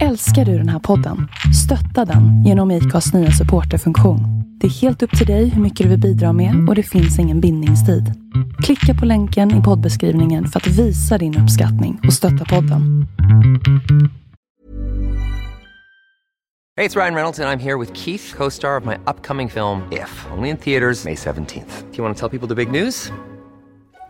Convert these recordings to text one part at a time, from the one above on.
Älskar du den här podden? Stötta den genom IKAs nya supporterfunktion. Det är helt upp till dig hur mycket du vill bidra med och det finns ingen bindningstid. Klicka på länken i poddbeskrivningen för att visa din uppskattning och stötta podden. Hej, det är Ryan Reynolds och jag är här med Keith, co-star of my upcoming film If, only in theaters May 17th. Do you want to tell people the big news?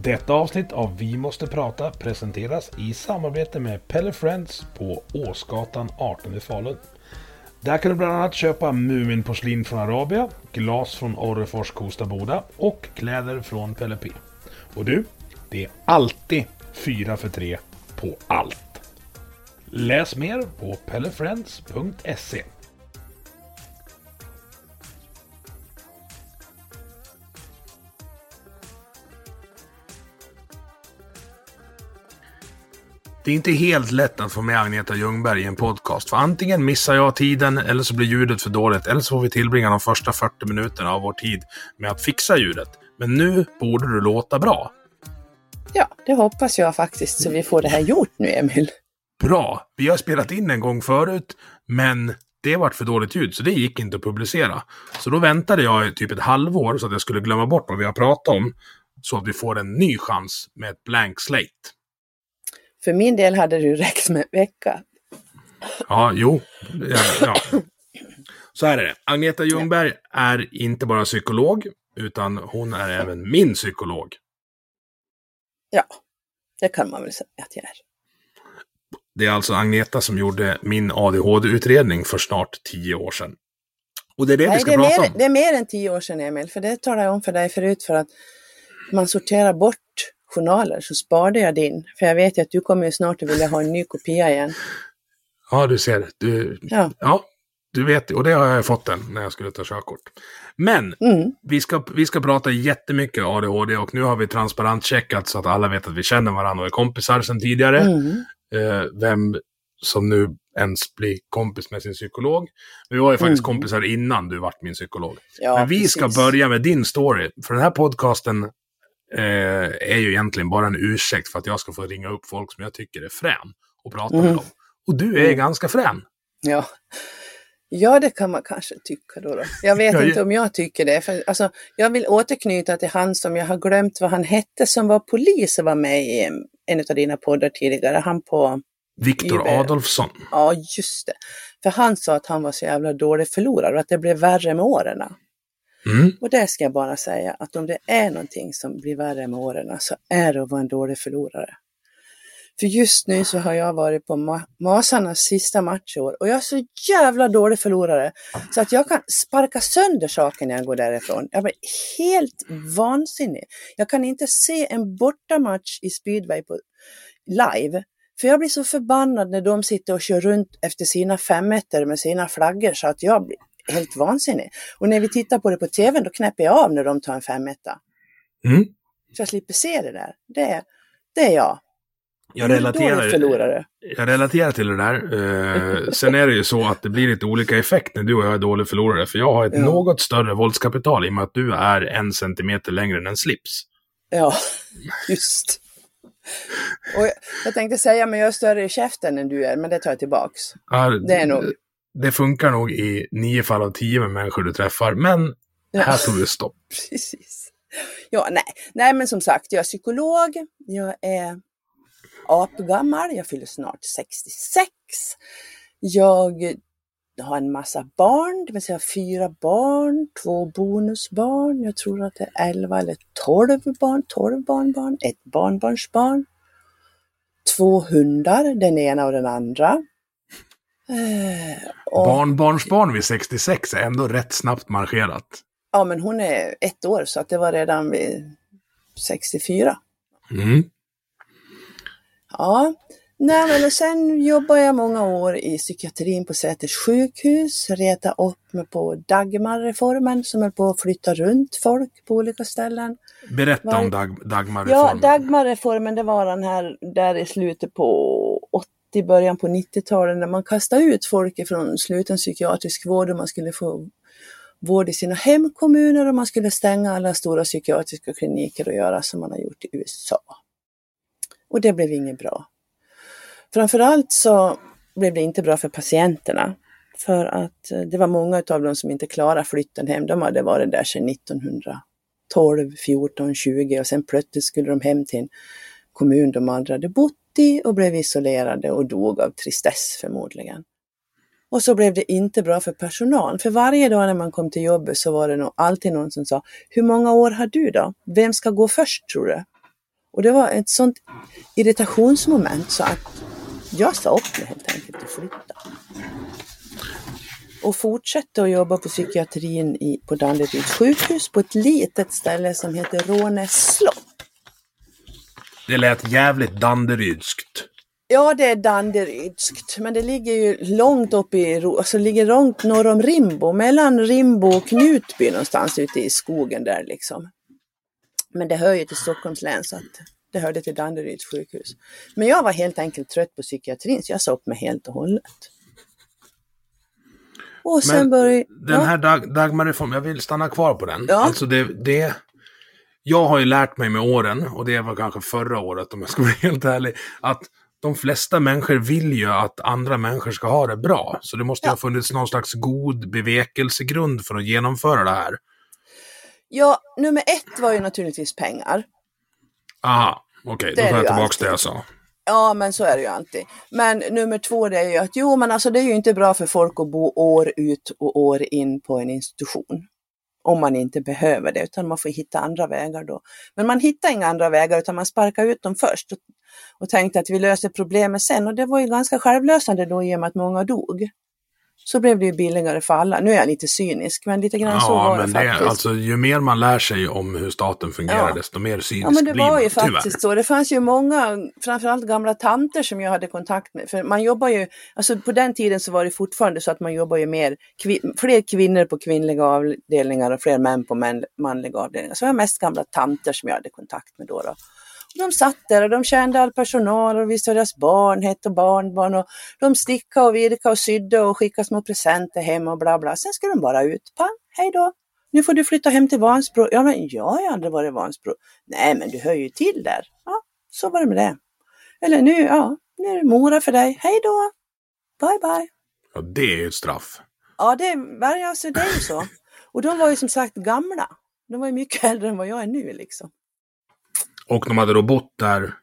Detta avsnitt av Vi måste prata presenteras i samarbete med Pelle Friends på Åsgatan 18 i Falun. Där kan du bland annat köpa Muminporslin från Arabia, glas från Orrefors Kosta Boda och kläder från Pelle P. Och du, det är alltid 4 för 3 på allt. Läs mer på pellefriends.se. Det är inte helt lätt att få med Agneta Ljungberg i en podcast, för antingen missar jag tiden, eller så blir ljudet för dåligt, eller så får vi tillbringa de första 40 minuterna av vår tid med att fixa ljudet. Men nu borde du låta bra. Ja, det hoppas jag faktiskt, så vi får det här gjort nu, Emil. Bra! Vi har spelat in en gång förut, men det vart för dåligt ljud, så det gick inte att publicera. Så då väntade jag i typ ett halvår så att jag skulle glömma bort vad vi har pratat om, så att vi får en ny chans med ett blank slate. För min del hade det ju räckt med en vecka. Ja, jo. Ja, ja. Så här är det. Agneta Ljungberg är inte bara psykolog, utan hon är även min psykolog. Ja, det kan man väl säga att jag är. Det är alltså Agneta som gjorde min ADHD-utredning för snart tio år sedan. Och det är det vi Nej, ska det prata mer, om. det är mer än tio år sedan, Emil, för det talade jag om för dig förut, för att man sorterar bort journaler så sparade jag din. För jag vet ju att du kommer ju snart att vilja ha en ny kopia igen. Ja, du ser. Du, Ja. ja, du vet. Och det har jag fått den när jag skulle ta körkort. Men Mm. vi, ska, vi ska prata jättemycket ADHD och nu har vi transparent checkat så att alla vet att vi känner varandra och är kompisar sedan tidigare. Mm. Eh, vem som nu ens blir kompis med sin psykolog. Vi var ju faktiskt Mm. kompisar innan du vart min psykolog. Ja, Men vi ska precis. börja med din story. För den här podcasten eh, är ju egentligen bara en ursäkt för att jag ska få ringa upp folk som jag tycker är frän och prata med Mm. dem. Och du är Mm. ganska frän. Ja. ja, det kan man kanske tycka då. då. Jag vet Ja, inte om jag tycker det. För, alltså, jag vill återknyta till han som jag har glömt vad han hette som var polis och var med i en, av dina poddar tidigare. Han på, Viktor. Adolfsson. ja just det. För han sa att han var så jävla dålig förlorare och att det blev värre med åren. Mm. Och det ska jag bara säga att om det är någonting som blir värre med åren så är det att vara en dålig förlorare. För just nu så har jag varit på Ma- Masarnas sista match i år och jag är så jävla dålig förlorare så att jag kan sparka sönder saker när jag går därifrån. Jag blir helt vansinnig. Jag kan inte se en bortamatch i speedway på live. För jag blir så förbannad när de sitter och kör runt efter sina femmeter med sina flaggor så att jag blir helt vansinnig. Och när vi tittar på det på tv då knäpper jag av när de tar en femmetta. Mm. Så jag slipper se det där. Det, det är jag. Jag, relaterar, jag relaterar till det där. Eh, sen är det ju så att det blir lite olika effekt när du och jag är dålig förlorare. För jag har ett Ja. något större våldskapital i och med att du är en centimeter längre än en slips. Ja, just. Och jag, jag tänkte säga, men jag är större i käften än du är, men det tar jag tillbaks. Ja, Det är nog. Det funkar nog i nio fall av tio med människor du träffar, men Ja. här tog det stopp. Precis. Ja, nej. nej, men som sagt, jag är psykolog, jag är apgammal, jag fyller snart 66. Jag har en massa barn, det vill säga fyra barn, två bonusbarn, jag tror att det är 11 eller 12 barn, 12 barnbarn, ett barnbarnsbarn, två hundar, den ena och den andra. Eh, och- Barnbarnsbarn vid 66 är ändå rätt snabbt marscherat. Ja, men hon är ett år så att det var redan vid 64. Mm. Ja, Nej, men och sen jobbade jag många år i psykiatrin på Säters sjukhus, reta upp mig på Dagmarreformen som höll på att flytta runt folk på olika ställen. Berätta Var- om Dag, Dagmarreformen. Ja, Dagmarreformen det var den här där i slutet på i början på 90-talet när man kastade ut folk ifrån sluten psykiatrisk vård och man skulle få vård i sina hemkommuner och man skulle stänga alla stora psykiatriska kliniker och göra som man har gjort i USA. Och det blev inget bra. Framförallt så blev det inte bra för patienterna. För att eh, det var många av dem som inte klarade flytten hem. De hade varit där sedan 1912, 14, 20 och sen plötsligt skulle de hem till en kommun de aldrig hade bott i och blev isolerade och dog av tristess förmodligen. Och så blev det inte bra för personalen. För varje dag när man kom till jobbet så var det nog alltid någon som sa, hur många år har du då? Vem ska gå först tror du? Och det var ett sånt irritationsmoment så att jag sa upp mig helt enkelt och flyttade. Och fortsatte att jobba på psykiatrin i, på Danderyds sjukhus på ett litet ställe som heter Rånäs slott. Det lät jävligt danderydskt. Ja, det är Danderydskt, men det ligger ju långt upp i, alltså ligger långt norr om Rimbo, mellan Rimbo och Knutby någonstans ute i skogen där liksom. Men det hör ju till Stockholms län så att det hörde till Danderyds sjukhus. Men jag var helt enkelt trött på psykiatrin så jag sa upp mig helt och hållet. Och sen började... Den här Dag, Dagmarreformen, jag vill stanna kvar på den. Ja. Alltså det, det... Jag har ju lärt mig med åren, och det var kanske förra året om jag ska vara helt ärlig, att de flesta människor vill ju att andra människor ska ha det bra. Så det måste Ja. ha funnits någon slags god bevekelsegrund för att genomföra det här. Ja, nummer ett var ju naturligtvis pengar. Aha, okej, Det då tar jag tillbaka alltid. det jag sa. Ja, men så är det ju alltid. Men nummer två det är ju att jo, men alltså det är ju inte bra för folk att bo år ut och år in på en institution. Om man inte behöver det, utan man får hitta andra vägar då. Men man hittar inga andra vägar, utan man sparkar ut dem först och, och tänkte att vi löser problemet sen. Och det var ju ganska självlösande då i och med att många dog. Så blev det ju billigare för alla. Nu är jag lite cynisk, men lite grann så Ja, var men det faktiskt. alltså, ju mer man lär sig om hur staten fungerar, Ja. desto mer cynisk Ja men det blir var man, ju tyvärr. faktiskt så. Det fanns ju många, framförallt gamla tanter som jag hade kontakt med. För man jobbar ju, alltså på den tiden så var det fortfarande så att man jobbar ju mer, kvi- fler kvinnor på kvinnliga avdelningar och fler män på män, manliga avdelningar. Så det var mest gamla tanter som jag hade kontakt med då. då. De satt där och de kände all personal och visste vad deras barn hette och barnbarn och de stickade och virkade och sydde och skickade små presenter hem och bla bla. Sen skulle de bara ut. Pang, hej då! Nu får du flytta hem till Vansbro. Ja, men jag har ju aldrig varit i Vansbro. Nej, men du hör ju till där. Ja, så var det med det. Eller nu, ja, nu är det Mora för dig. Hej då! Bye, bye! Ja, det är ju ett straff. Ja, det, är- alltså, det är ju så. Och de var ju som sagt gamla. De var ju mycket äldre än vad jag är nu liksom. Och de hade då bott där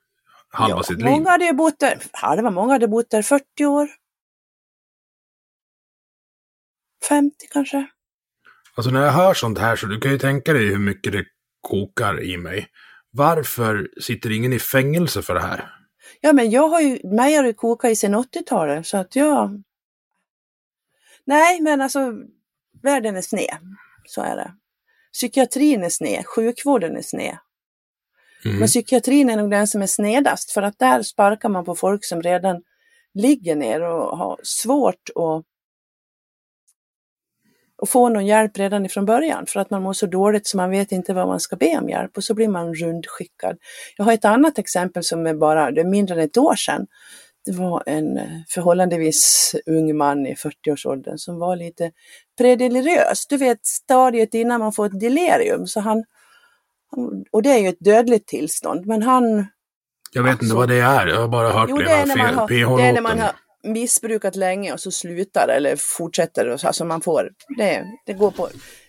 halva ja, sitt liv. Många hade ju bott där, halva, många hade bott där 40 år. 50 kanske. Alltså när jag hör sånt här så du kan ju tänka dig hur mycket det kokar i mig. Varför sitter ingen i fängelse för det här? Ja, men jag har ju, mig har det kokat i sedan 80-talet så att jag... Nej, men alltså världen är sned. Så är det. Psykiatrin är sned, sjukvården är sned. Mm. Men psykiatrin är nog den som är snedast för att där sparkar man på folk som redan ligger ner och har svårt att, att få någon hjälp redan ifrån början för att man mår så dåligt så man vet inte vad man ska be om hjälp och så blir man rundskickad. Jag har ett annat exempel som är bara det är mindre än ett år sedan. Det var en förhållandevis ung man i 40-årsåldern som var lite predeliriös. Du vet stadiet innan man får ett delirium. Så han, han- och det är ju ett dödligt tillstånd, men han Jag vet inte Alltså- vad det är. Jag har bara hört Jo, det det är, när man har, det är när man har missbrukat länge och så slutar eller fortsätter. Och så, alltså man får, det, det går på,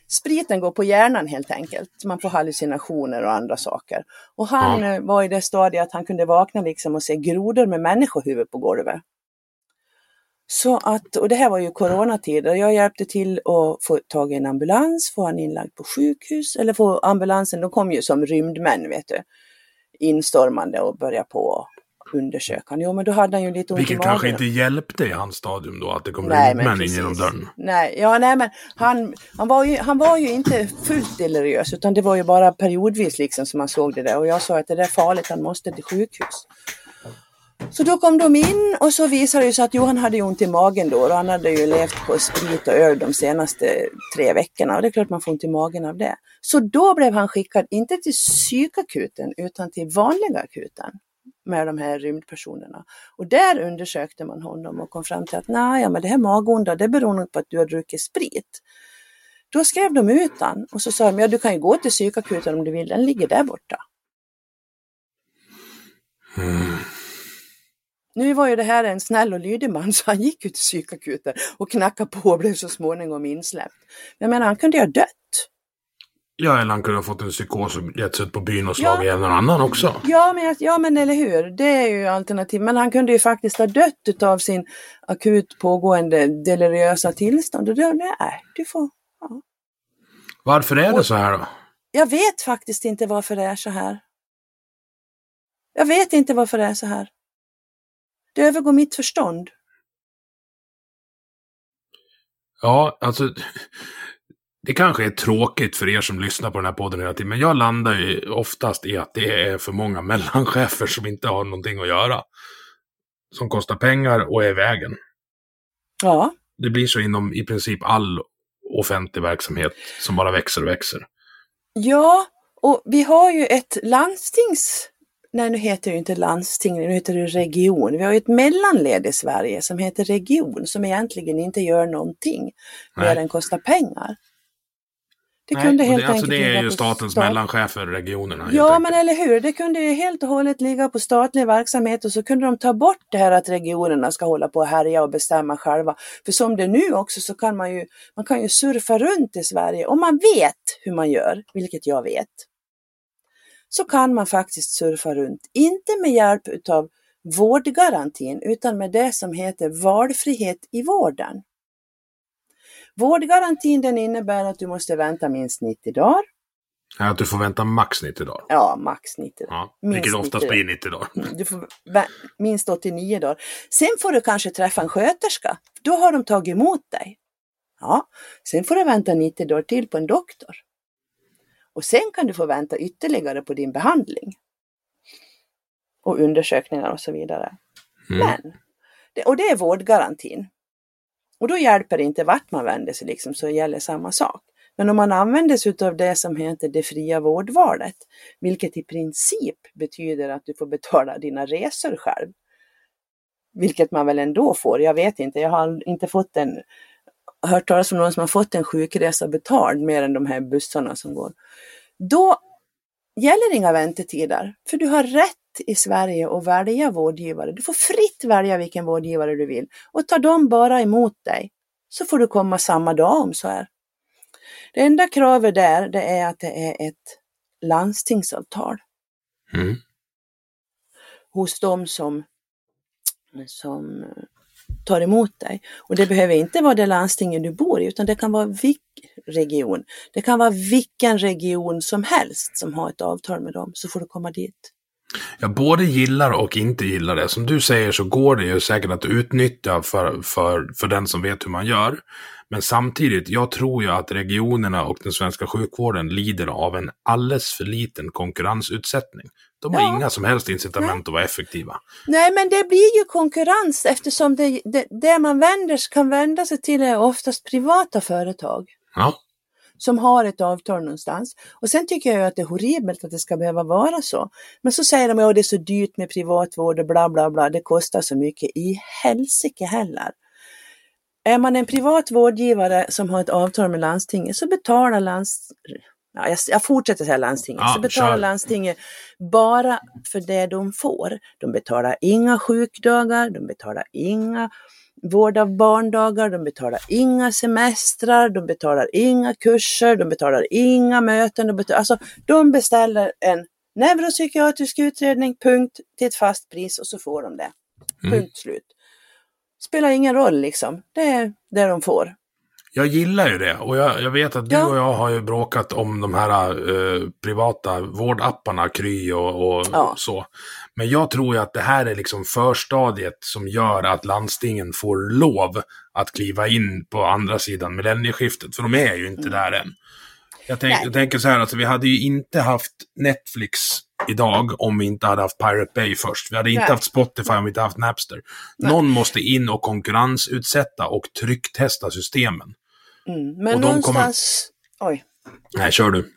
spriten går på hjärnan helt enkelt. Man får hallucinationer och andra saker. Och han Ja. eh, var i det stadiet att han kunde vakna liksom och se grodor med människohuvud på golvet. Så att, och det här var ju coronatider. Jag hjälpte till att få tag i en ambulans, få han inlagd på sjukhus eller få ambulansen, de kom ju som rymdmän vet du, instormande och började på undersöka. Jo men då hade han ju lite ont i Vilket magen. kanske inte hjälpte i hans stadium då, att det kom Nej, rymdmän in genom dörren. Nej, ja, nej men han, han, var ju, han var ju inte fullt deliriös utan det var ju bara periodvis liksom som man såg det där och jag sa att det där är farligt, han måste till sjukhus. Så då kom de in och så visade det sig att Johan hade ont i magen då och han hade ju levt på sprit och öl de senaste tre veckorna och det är klart man får ont i magen av det. Så då blev han skickad, inte till psykakuten utan till vanliga akuten med de här rymdpersonerna. Och där undersökte man honom och kom fram till att nej, men det här magonda det beror nog på att du har druckit sprit. Då skrev de ut han och så sa de, ja du kan ju gå till psykakuten om du vill, den ligger där borta. Mm. Nu var ju det här en snäll och lydig man så han gick ju till psykakuten och knackade på och blev så småningom insläppt. Men jag menar, han kunde ju ha dött. Ja, eller han kunde ha fått en psykos och gett sig ut på byn och slagit Ja. ihjäl någon annan också. Ja men, ja, men eller hur, det är ju alternativ. Men han kunde ju faktiskt ha dött av sin akut pågående deliriösa tillstånd. Och då, nej, du får... Varför är det så här då? Jag vet faktiskt inte varför det är så här. Jag vet inte varför det är så här. Det övergår mitt förstånd. Ja, alltså. Det kanske är tråkigt för er som lyssnar på den här podden hela tiden, men jag landar ju oftast i att det är för många mellanchefer som inte har någonting att göra. Som kostar pengar och är i vägen. Ja, Det blir så inom i princip all offentlig verksamhet som bara växer och växer. Ja, och vi har ju ett landstings... Nej, nu heter det ju inte landsting, nu heter det region. Vi har ju ett mellanled i Sverige som heter region som egentligen inte gör någonting mer Nej. än kostar pengar. Det Nej, kunde helt det, alltså enkelt det är ju statens stat- mellanchefer, regionerna. Ja, men eller hur. Det kunde ju helt och hållet ligga på statlig verksamhet och så kunde de ta bort det här att regionerna ska hålla på och härja och bestämma själva. För som det är nu också så kan man ju, man kan ju surfa runt i Sverige om man vet hur man gör, vilket jag vet. Så kan man faktiskt surfa runt, inte med hjälp utav vårdgarantin utan med det som heter valfrihet i vården. Vårdgarantin den innebär att du måste vänta minst 90 dagar. Ja, att du får vänta max 90 dagar. Ja, max 90 dagar. Ja, Minst vilket oftast 90 dagar. blir 90 dagar. Du får minst 89 dagar. Sen får du kanske träffa en sköterska. Då har de tagit emot dig. Ja, sen får du vänta 90 dagar till på en doktor. Och sen kan du få vänta ytterligare på din behandling. Och undersökningar och så vidare. Mm. Men, och det är vårdgarantin. Och då hjälper det inte vart man vänder sig liksom, så gäller samma sak. Men om man använder sig av det som heter det fria vårdvalet, vilket i princip betyder att du får betala dina resor själv. Vilket man väl ändå får, jag vet inte, jag har inte fått en hört talas om någon som har fått en sjukresa betald mer än de här bussarna som går. Då gäller inga väntetider, för du har rätt i Sverige att välja vårdgivare. Du får fritt välja vilken vårdgivare du vill och tar de bara emot dig så får du komma samma dag om så är. Det enda kravet där det är att det är ett landstingsavtal Mm. hos dem som, som tar emot dig. Och det behöver inte vara det landstinget du bor i utan det kan vara vilken region. Det kan vara vilken region som helst som har ett avtal med dem så får du komma dit. Jag både gillar och inte gillar det. Som du säger så går det ju säkert att utnyttja för, för, för den som vet hur man gör. Men samtidigt, jag tror ju att regionerna och den svenska sjukvården lider av en alldeles för liten konkurrensutsättning. De har Ja. inga som helst incitament att vara effektiva. Nej men det blir ju konkurrens eftersom det, det, det man vänder, kan vända sig till är oftast privata företag. Ja, som har ett avtal någonstans. Och sen tycker jag ju att det är horribelt att det ska behöva vara så. Men så säger de att det är så dyrt med privatvård och bla bla bla, det kostar så mycket. I helsike heller. Är man en privat vårdgivare som har ett avtal med landstinget så betalar landstinget, ja, jag, jag fortsätter säga landstinget, Ja, så betalar kör. landstinget bara för det de får. De betalar inga sjukdagar, de betalar inga vård av barndagar, de betalar inga semestrar, de betalar inga kurser, de betalar inga möten. De, betalar, alltså, de beställer en neuropsykiatrisk utredning, punkt, till ett fast pris och så får de det. Mm. Punkt slut. Spelar ingen roll liksom, det är det de får. jag gillar ju det. Och jag, jag vet att du Ja. och jag har ju bråkat om de här eh, privata vårdapparna, Kry och, och Ja. så. Men jag tror ju att det här är liksom förstadiet som gör att landstingen får lov att kliva in på andra sidan millennieskiftet. För de är ju inte där än. Jag, tänk, jag tänker så här, alltså, vi hade ju inte haft Netflix idag om vi inte hade haft Pirate Bay först. Vi hade inte Nej. haft Spotify om vi inte haft Napster. Någon måste in och konkurrensutsätta och trycktesta systemen. Mm. Och Men de någonstans... Oj. Nej, kör du.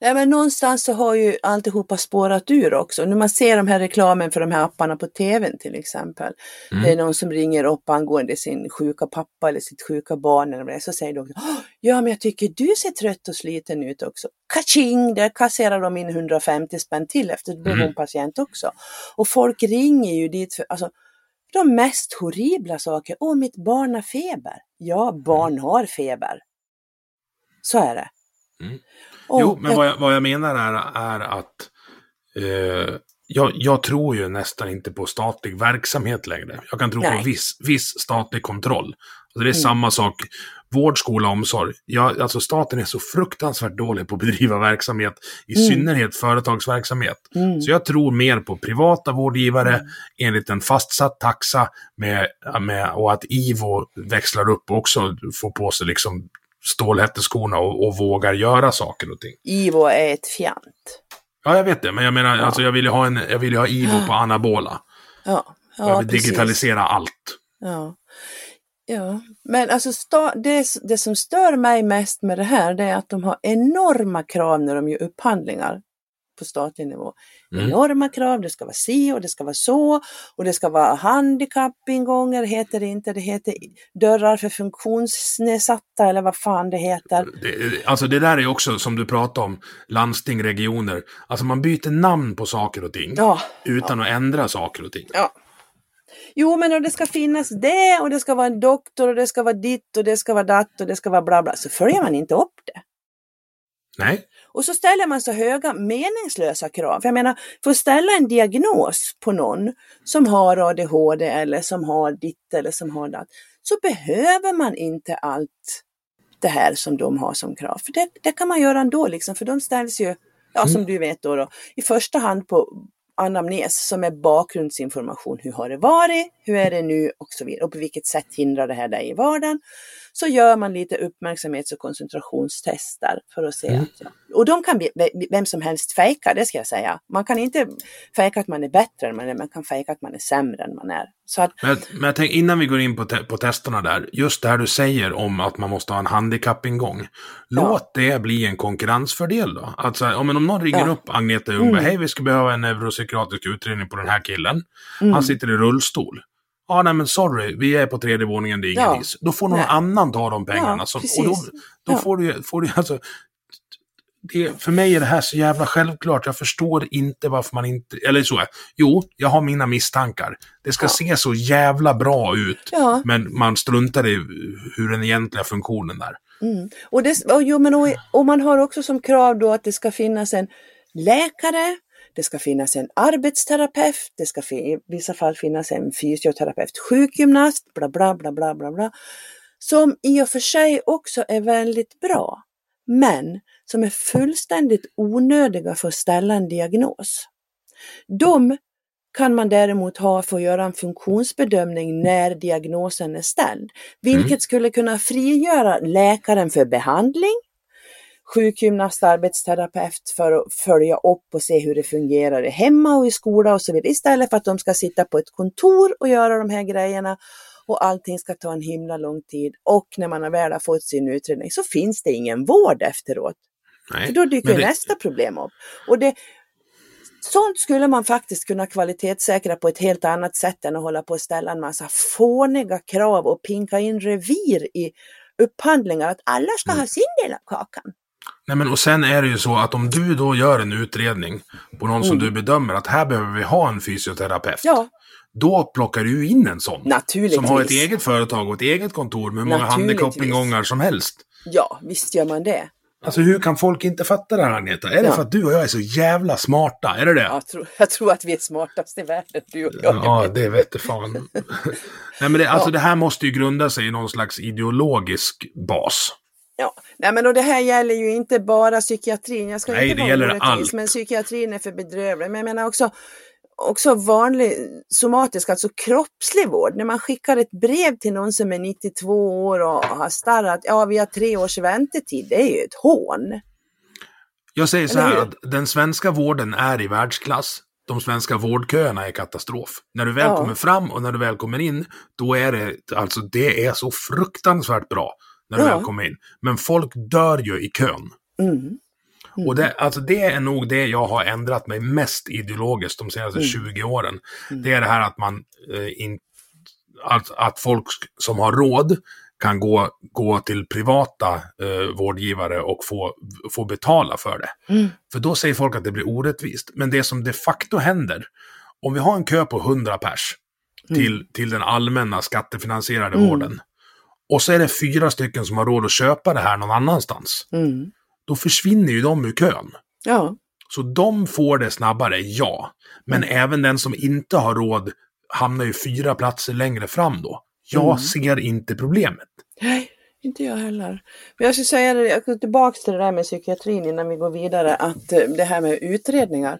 Nej, men någonstans så har ju alltihopa spårat ur också. När man ser de här reklamen för de här apparna på tvn till exempel. Mm. Det är någon som ringer upp angående sin sjuka pappa eller sitt sjuka barn eller det. Så säger de "Åh, ja men jag tycker du ser trött och sliten ut också. Kaching! Där kasserar de in 150 spänn till efter att Mm. hon patient också. Och folk ringer ju dit för, alltså de mest horribla saker. Åh, mitt barn har feber. Ja, barn har feber. Så är det. Mm. Och Jo, men vad jag, vad jag menar är, är att eh, jag, jag tror ju nästan inte på statlig verksamhet längre. Jag kan tro Nej. på viss, viss statlig kontroll. Alltså det är Mm. samma sak. Vård, skola, omsorg. Jag, alltså staten är så fruktansvärt dålig på att bedriva verksamhet, i Mm. synnerhet företagsverksamhet. Mm. Så jag tror mer på privata vårdgivare enligt en fastsatt taxa med, med, och att IVO växlar upp och också får på sig liksom stålhätteskorna och, och vågar göra saker och ting. Ivo är ett fjant. Ja, jag vet det, men jag menar, alltså jag vill ju ha, en, jag vill ha IVO på anabola. Ja, jag ja vill precis. digitalisera allt. Ja. ja, men alltså det, det som stör mig mest med det här det är att de har enorma krav när de gör upphandlingar på statlig nivå. Mm. Enorma krav, det ska vara si och det ska vara så och det ska vara handikappingångar, heter det inte, det heter dörrar för funktionsnedsatta eller vad fan det heter. Det, alltså det där är också, som du pratade om, landsting, regioner. Alltså man byter namn på saker och ting. Ja, Utan att ändra saker och ting. Ja. Jo, men och det ska finnas det och det ska vara en doktor och det ska vara ditt och det ska vara datt och det ska vara bla bla. Så följer man inte upp det. Nej. Och så ställer man så höga meningslösa krav. För jag menar, för att ställa en diagnos på någon som har ADHD eller som har ditt eller som har datt, så behöver man inte allt det här som de har som krav. För det, det kan man göra ändå, liksom, för de ställs ju, ja som du vet då, då, i första hand på anamnes som är bakgrundsinformation. Hur har det varit? Hur är det nu? Och så vidare. Och på vilket sätt hindrar det här dig i vardagen? Så gör man lite uppmärksamhets och koncentrationstester för att se att, ja. Och de kan vem som helst fejka, det ska jag säga. Man kan inte fejka att man är bättre än man är, man kan fejka att man är sämre än man är. Så att, Men, men jag tänker, innan vi går in på, te på testerna där, just det här du säger om att man måste ha en handikappingång. Låt det bli en konkurrensfördel då. Alltså, om, om någon ringer Ja. upp Agneta Ljungberg, Mm. hej vi ska behöva en neuropsykiatrisk utredning på den här killen. Mm. Han sitter i rullstol. Ja, nej men sorry, vi är på tredje våningen, det är ingen Ja. hiss. Då får någon Nej. annan ta de pengarna. Ja, Så, och då, då Ja. får du får du alltså... Det, för mig är det här så jävla självklart. Jag förstår inte varför man inte... Eller så Jo, jag har mina misstankar. Det ska Ja. se så jävla bra ut. ja. Men man struntar i hur den egentliga funktionen är. Mm. Och, det, och, jo, men och, och man har också som krav då att det ska finnas en läkare, det ska finnas en arbetsterapeut, det ska i vissa fall finnas en fysioterapeut, sjukgymnast, bla bla bla bla bla bla. Som i och för sig också är väldigt bra, men som är fullständigt onödiga för att ställa en diagnos. De kan man däremot ha för att göra en funktionsbedömning när diagnosen är ställd. Vilket skulle kunna frigöra läkaren för behandling, sjukgymnast, arbetsterapeut för att följa upp och se hur det fungerar hemma och i skola och så vidare. Istället för att de ska sitta på ett kontor och göra de här grejerna och allting ska ta en himla lång tid. Och när man väl har fått sin utredning så finns det ingen vård efteråt. Nej. För då dyker det- nästa problem upp. Och det, sånt skulle man faktiskt kunna kvalitetssäkra på ett helt annat sätt än att hålla på och ställa en massa fåniga krav och pinka in revir i upphandlingar att alla ska Mm. ha sin del av kakan. Nej, men och sen är det ju så att om du då gör en utredning på någon som du bedömer att här behöver vi ha en fysioterapeut. Mm. Ja, Då plockar du in en sån. naturligtvis. Som har ett eget företag och ett eget kontor med hur många handikappingångar som helst. Ja, visst gör man det. Alltså hur kan folk inte fatta det här Agneta? Är det Ja. för att du och jag är så jävla smarta? Är det det? Jag tror, jag tror att vi är smartast i världen, du och jag. Ja, det vete fan. Nej, men det, alltså, Ja. det här måste ju grunda sig i någon slags ideologisk bas. Ja, nej men och det här gäller ju inte bara psykiatrin. Jag ska Nej, inte det gäller orättvis, allt. men psykiatrin är för bedrövlig. Men jag menar också, också vanlig somatisk, alltså kroppslig vård. När man skickar ett brev till någon som är 92 år och har starrat, ja vi har tre års väntetid, det är ju ett hån. Jag säger så här att den svenska vården är i världsklass. De svenska vårdköerna är katastrof. När du väl Ja. kommer fram och när du väl kommer in, då är det, alltså det är så fruktansvärt bra när du Ja. väl kommer in. Men folk dör ju i kön. Mm. Och det, alltså det är nog det jag har ändrat mig mest ideologiskt de senaste 20 åren. Det är det här att man eh, in, att, att folk som har råd kan gå, gå till privata eh, vårdgivare och få, få betala för det. Mm. För då säger folk att det blir orättvist. Men det som de facto händer, om vi har en kö på 100 pers till, till den allmänna skattefinansierade Mm. vården. Och så är det fyra stycken som har råd att köpa det här någon annanstans. Mm. Då försvinner ju de ur kön. Ja. Så de får det snabbare, ja. Men även den som inte har råd hamnar ju fyra platser längre fram då. Jag ser inte problemet. Nej, inte jag heller. Men jag skulle säga det, jag går tillbaka till det där med psykiatrin innan vi går vidare, att eh, det här med utredningar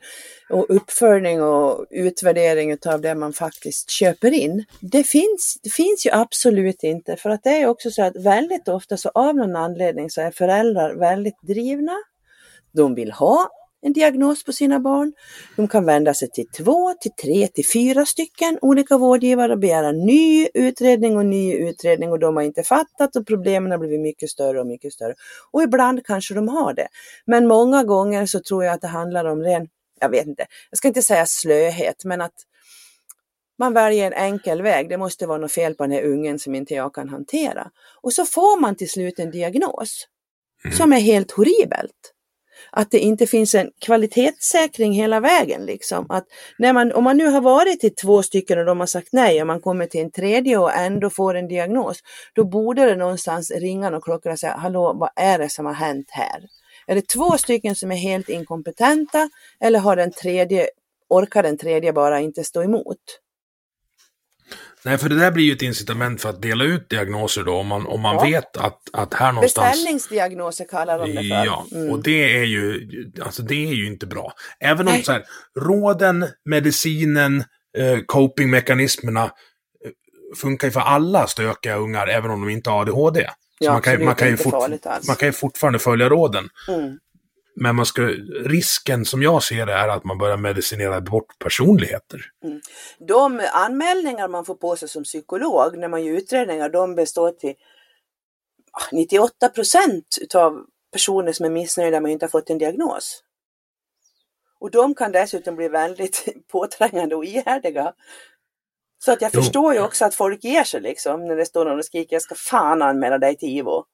och uppföljning och utvärdering av det man faktiskt köper in. Det finns, det finns ju absolut inte, för att det är också så att väldigt ofta så av någon anledning så är föräldrar väldigt drivna. De vill ha en diagnos på sina barn. De kan vända sig till två, till tre, till fyra stycken olika vårdgivare och begära ny utredning och ny utredning och de har inte fattat och problemen har blivit mycket större och mycket större. Och ibland kanske de har det. Men många gånger så tror jag att det handlar om ren, jag vet inte, jag ska inte säga slöhet, men att man väljer en enkel väg. Det måste vara något fel på den här ungen som inte jag kan hantera. Och så får man till slut en diagnos som är helt horribelt att det inte finns en kvalitetssäkring hela vägen. Liksom. Att när man, om man nu har varit till två stycken och de har sagt nej och man kommer till en tredje och ändå får en diagnos, då borde det någonstans ringa någon klocka och säga, hallå, vad är det som har hänt här? Är det två stycken som är helt inkompetenta eller har den tredje, orkar den tredje bara inte stå emot? Nej, för det där blir ju ett incitament för att dela ut diagnoser då, om man, om man Ja. vet att, att här någonstans... Beställningsdiagnoser kallar de det för. Ja, Mm. och det är ju, alltså det är ju inte bra. Även om Nej. så här, råden, medicinen, eh, copingmekanismerna eh, funkar ju för alla stökiga ungar, även om de inte har ADHD. Ja, man, kan, man, kan ju fort, man kan ju fortfarande följa råden. Mm. Men man ska, risken som jag ser det är att man börjar medicinera bort personligheter. De anmälningar man får på sig som psykolog när man gör utredningar, de består till ah, 98 procent utav personer som är missnöjda att inte ha fått en diagnos. Och de kan dessutom bli väldigt påträngande och ihärdiga. Så att jag Jo. förstår ju också att folk ger sig liksom när det står någon och skriker jag ska fan anmäla dig till IVO.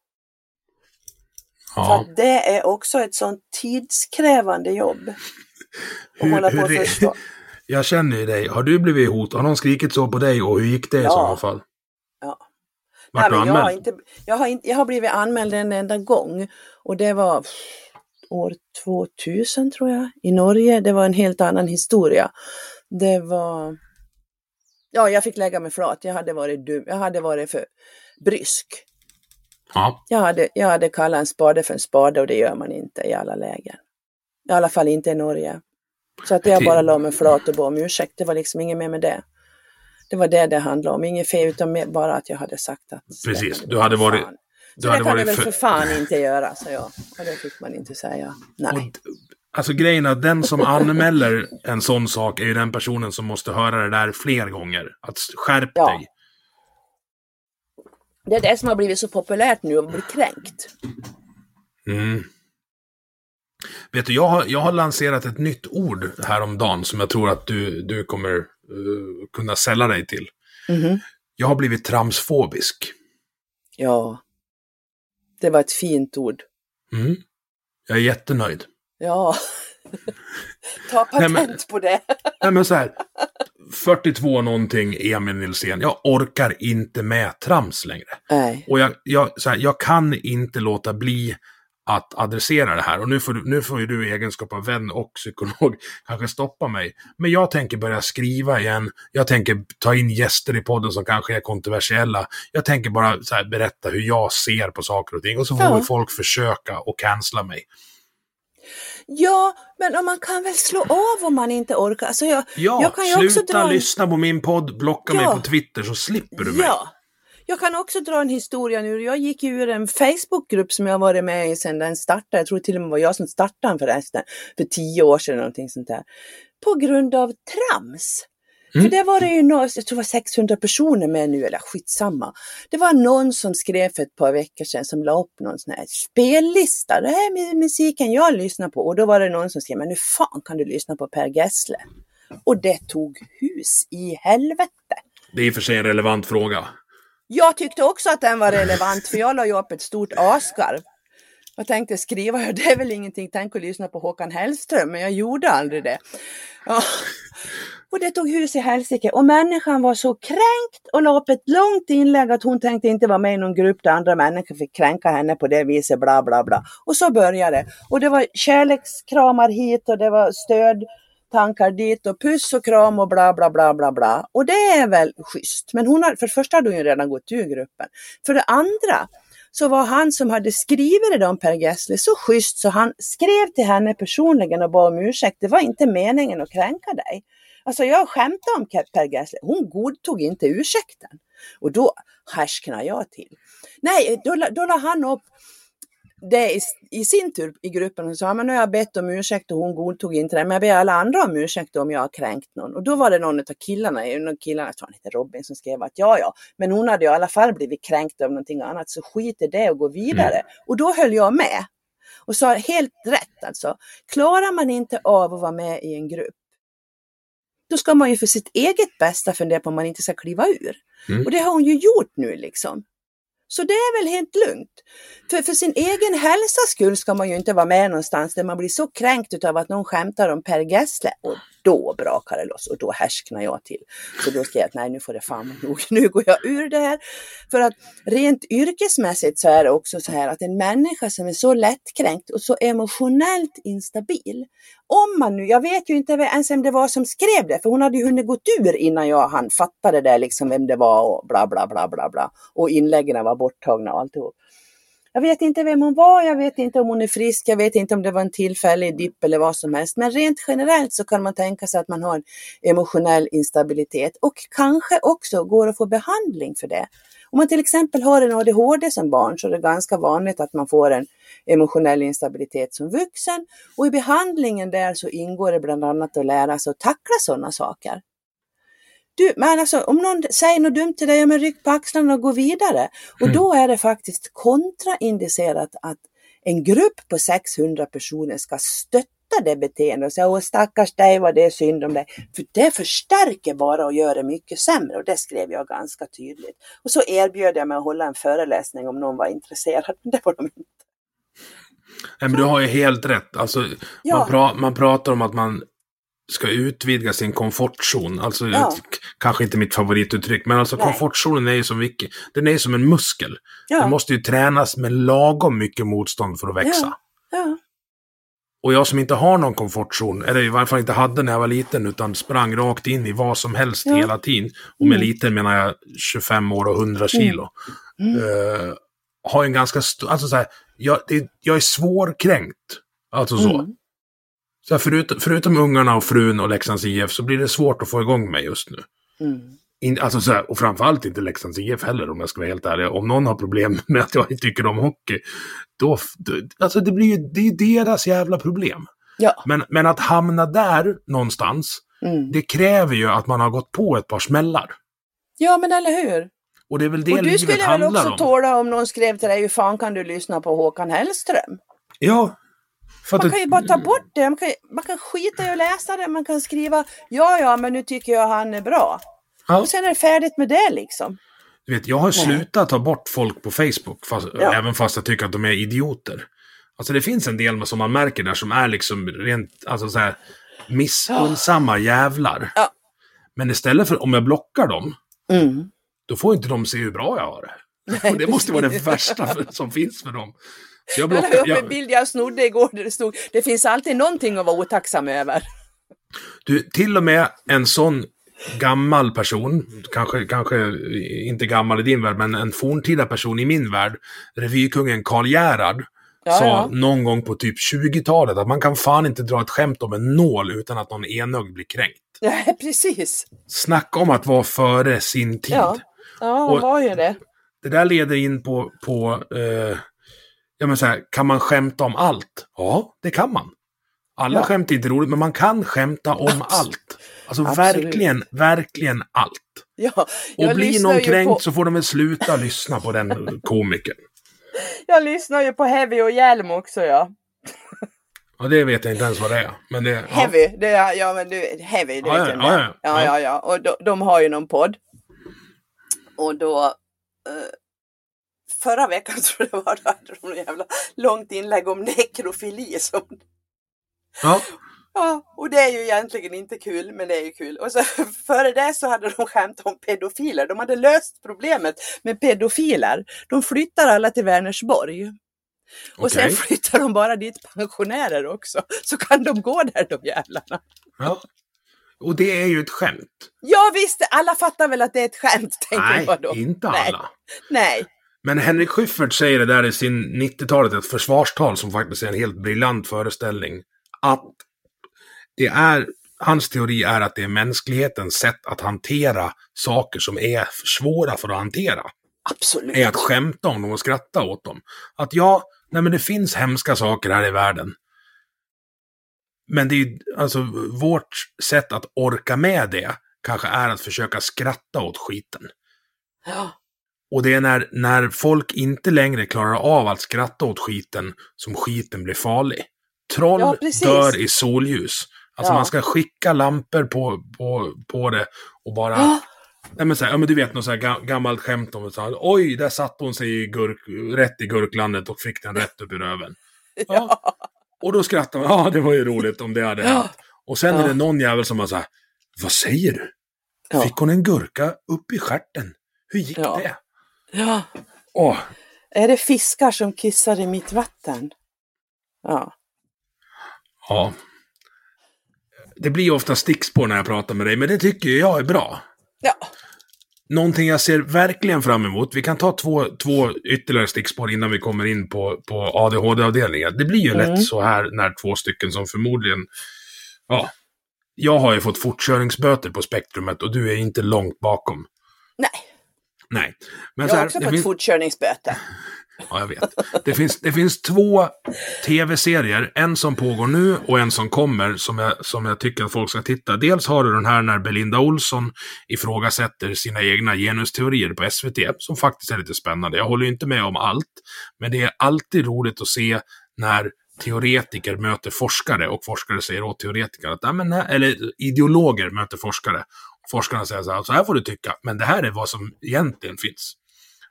För Ja. att det är också ett sånt tidskrävande jobb. Att Hur- hålla på är- förstå. Jag känner ju dig. Har du blivit hotad? Har någon skrikit så på dig och hur gick det i Ja. sådana fall? Ja. Vart du Nej, men jag, har anmäld? inte, jag, har inte, jag har blivit anmäld en enda gång och det var pff, år 2000 tror jag i Norge. Det var en helt annan historia. Det var... Ja, jag fick lägga mig flat. Jag hade varit dum. Jag hade varit för brysk. Ja. Jag hade, jag hade kallat en spade för en spade och det gör man inte i alla lägen. I alla fall inte i Norge. Så att jag bara la mig flat och bad om ursäkt. Det var liksom inget mer med det. Det var det det handlade om. Inget fel utan bara att jag hade sagt att... Precis. Du hade varit- fan. du Så hade det kan varit jag väl för- för fan inte göra, sa jag. Och det fick man inte säga. Nej. Och, alltså grejen är att den som anmäler en sån sak är ju den personen som måste höra det där fler gånger. Att skärp Ja. dig. Det är det som har blivit så populärt nu, att bli kränkt. Mm. Vet du, jag har, jag har lanserat ett nytt ord häromdagen som jag tror att du, du kommer eh, kunna sälla dig till. Mhm. Jag har blivit tramsfobisk. Ja. Det var ett fint ord. Mm. Jag är jättenöjd. Ja. Ta patent Nej, men- på det. Nej men så här. 42 någonting Emil Nilsén. Jag orkar inte med trams längre. Nej. Och jag, jag, så här, jag kan inte låta bli att adressera det här. Och nu får, du, nu får ju du i egenskap av vän och psykolog kanske stoppa mig. Men jag tänker börja skriva igen. Jag tänker ta in gäster i podden som kanske är kontroversiella. Jag tänker bara här, berätta hur jag ser på saker och ting. Och så får Ja. folk försöka och cancella mig. Ja, men man kan väl slå av om man inte orkar. Alltså jag, Ja, jag kan ju också sluta dra lyssna på min podd, blocka mig Ja. på Twitter så slipper du mig. Ja. Jag kan också dra en historia nu. Jag gick ur en Facebookgrupp som jag varit med i sedan den startade. Jag tror till och med var jag som startade den förresten. För tio år sedan någonting sånt där. På grund av trams. För det var det ju någon, jag tror det var 600 personer med nu, eller skitsamma. Det var någon som skrev för ett par veckor sedan som la upp någon sån här spellista. Det här med musiken jag lyssnar på. Och då var det någon som skrev, men nu fan kan du lyssna på Per Gessle. Och det tog hus i helvete. Det är i och för sig en relevant fråga. Jag tyckte också att den var relevant för jag la ju upp ett stort asgarv. Jag tänkte skriva, det är väl ingenting, tänk att lyssna på Håkan Hellström, men jag gjorde aldrig det. Ja. Och det tog hus i helsike och människan var så kränkt och la upp ett långt inlägg att hon tänkte inte vara med i någon grupp där andra människor fick kränka henne på det viset, bla bla bla. Och så började det. Och det var kärlekskramar hit och det var stödtankar dit och puss och kram och bla bla bla bla bla. Och det är väl schysst. Men hon har, för det första hade hon ju redan gått ur gruppen. För det andra så var han som hade skrivit det om Per Gessle så schysst så han skrev till henne personligen och bad om ursäkt. Det var inte meningen att kränka dig. Alltså jag skämtade om Per Gessle, hon godtog inte ursäkten. Och då härsknade jag till. Nej, då, då la han upp det i, i, sin tur i gruppen och sa, men nu har jag bett om ursäkt och hon godtog inte det, men jag ber alla andra om ursäkt om jag har kränkt någon. Och då var det någon av killarna, en av killarna, jag tror han heter Robin, som skrev att ja, ja, men hon hade i alla fall blivit kränkt av någonting annat, så skit i det och gå vidare. Mm. Och då höll jag med. Och sa helt rätt alltså. Klarar man inte av att vara med i en grupp, då ska man ju för sitt eget bästa fundera på om man inte ska kliva ur. Mm. Och det har hon ju gjort nu liksom. Så det är väl helt lugnt. För, för sin egen hälsas skull ska man ju inte vara med någonstans där man blir så kränkt av att någon skämtar om Per Gessle. Och då brakar det loss och då härsknar jag till. Så då skrev jag att nej nu får det fan nog, nu går jag ur det här. För att rent yrkesmässigt så är det också så här att en människa som är så lättkränkt och så emotionellt instabil. Om man nu, jag vet ju inte ens vem det var som skrev det, för hon hade ju hunnit gått ur innan jag han fattade det liksom vem det var och bla bla bla bla bla. Och inläggen var borttagna och alltihop. Jag vet inte vem hon var, jag vet inte om hon är frisk, jag vet inte om det var en tillfällig dipp eller vad som helst. Men rent generellt så kan man tänka sig att man har en emotionell instabilitet och kanske också går att få behandling för det. Om man till exempel har en ADHD som barn så är det ganska vanligt att man får en emotionell instabilitet som vuxen och i behandlingen där så ingår det bland annat att lära sig att tackla sådana saker. Du, men alltså, om någon säger något dumt till dig, ja, men ryck på axlarna och gå vidare. Och mm. då är det faktiskt kontraindicerat att en grupp på 600 personer ska stötta det beteendet och säga åh stackars dig vad det är synd om dig. För det förstärker bara och gör det mycket sämre och det skrev jag ganska tydligt. Och så erbjöd jag mig att hålla en föreläsning om någon var intresserad, men det var de inte. Nej, men du har ju helt rätt. Alltså, ja. man, pra man pratar om att man ska utvidga sin komfortzon. Alltså, ja. kanske inte mitt favorituttryck, men alltså Nej. komfortzonen är ju som vilken, den är som en muskel. Ja. Den måste ju tränas med lagom mycket motstånd för att växa. Ja. Och jag som inte har någon komfortzon, eller i varje fall inte hade när jag var liten, utan sprang rakt in i vad som helst hela tiden. Och med mm. liten menar jag 25 år och 100 kilo. Mm. Uh, har en ganska stor, alltså så här, jag, det, jag är svårkränkt. Alltså så. Mm. Så förutom, förutom ungarna och frun och Leksands IF så blir det svårt att få igång mig just nu. Mm. In, alltså så här, och framförallt inte Leksands IF heller om jag ska vara helt ärlig. Om någon har problem med att jag tycker om hockey, då, alltså det blir ju, det är deras jävla problem. Ja. Men, men att hamna där någonstans, mm. det kräver ju att man har gått på ett par smällar. Ja, men eller hur? Och det är väl det och du skulle väl också om. tåla om någon skrev till dig, hur fan kan du lyssna på Håkan Hellström? Ja, man kan ju bara ta bort det, man kan, man kan skita i att läsa det, man kan skriva ja, ja, men nu tycker jag han är bra. Ja. Och sen är det färdigt med det liksom. Du vet, jag har slutat ta bort folk på Facebook, fast, ja. även fast jag tycker att de är idioter. Alltså det finns en del som man märker där som är liksom rent, alltså så här missunnsamma jävlar. Ja. Men istället för om jag blockar dem, mm. då får inte de se hur bra jag har det. Och det måste vara det värsta för, som finns för dem. Jag, blockar, jag la upp en bild jag snodde igår där det stod det finns alltid någonting att vara otacksam över. Du, till och med en sån gammal person, kanske, kanske inte gammal i din värld, men en forntida person i min värld, revykungen Karl Gerhard, ja, sa ja. någon gång på typ 20-talet att man kan fan inte dra ett skämt om en nål utan att någon enögd blir kränkt. Nej, precis. Snacka om att vara före sin tid. Ja, ja och, var ju det. det där leder in på, på eh, ja men så här, kan man skämta om allt? Ja, det kan man. Alla Ja. skämt är inte roligt, men man kan skämta om allt. Alltså Absolut. verkligen, verkligen allt. Ja, Och blir någon kränkt på, så får de väl sluta lyssna på den komikern. Jag lyssnar ju på Heavy och Hjelm också ja. Ja, det vet jag inte ens vad det är. Men det, ja. Heavy, det är, ja men du, Heavy, det Ja, vet ja, jag ja, ja, ja. ja, ja, ja. Och de, de har ju någon podd. Och då, eh, förra veckan tror jag det var, då hade de jävla långt inlägg om nekrofili. Som, Ja. ja, och det är ju egentligen inte kul, men det är ju kul. Och så före det så hade de skämt om pedofiler. De hade löst problemet med pedofiler. De flyttar alla till Vänersborg. Och sen Okej. flyttar de bara dit pensionärer också. Så kan de gå där de jävlarna. ja. Och det är ju ett skämt. Ja visst, alla fattar väl att det är ett skämt, tänker Nej, jag då. inte Nej. alla. Nej. Men Henrik Schyffert säger det där i sin 90-talet, ett försvarstal som faktiskt är en helt briljant föreställning. Att det är, hans teori är att det är mänsklighetens sätt att hantera saker som är svåra för att hantera. Absolut. Är att skämta om dem och skratta åt dem. Att ja, nej men det finns hemska saker här i världen. Men det är ju, alltså vårt sätt att orka med det kanske är att försöka skratta åt skiten. Ja. Och det är när, när folk inte längre klarar av att skratta åt skiten som skiten blir farlig. Troll Ja, dör i solljus. Alltså Ja. man ska skicka lampor på, på, på det och bara... Ja. Nej, men så här, ja, men du vet något så här ga- gammalt skämt om så här, Oj, där satt hon sig i gurk, rätt i gurklandet och fick den rätt upp i röven. Ja. Och då skrattar man. Ja, det var ju roligt om det hade hänt. Och sen är det någon jävel som bara så här, Vad säger du? Fick hon en gurka upp i stjärten? Hur gick det? Ja. Åh, Är det fiskar som kissar i mitt vatten? Ja. Ja. Det blir ofta stickspår när jag pratar med dig, men det tycker jag är bra. Ja. Någonting jag ser verkligen fram emot, vi kan ta två, två ytterligare stickspår innan vi kommer in på, på ADHD-avdelningen. Det blir ju Mm. lätt så här när två stycken som förmodligen, ja. Jag har ju fått fortkörningsböter på spektrumet och du är inte långt bakom. Nej, Nej. Men jag så har också fått finns- fortkörningsböter. Ja, jag vet. Det finns, det finns två tv-serier, en som pågår nu och en som kommer, som jag, som jag tycker att folk ska titta. Dels har du den här när Belinda Olsson ifrågasätter sina egna genusteorier på SVT, som faktiskt är lite spännande. Jag håller ju inte med om allt, men det är alltid roligt att se när teoretiker möter forskare och forskare säger åt teoretiker att, "Nej, men, nej", eller ideologer möter forskare. Forskarna säger så här, så här får du tycka, men det här är vad som egentligen finns.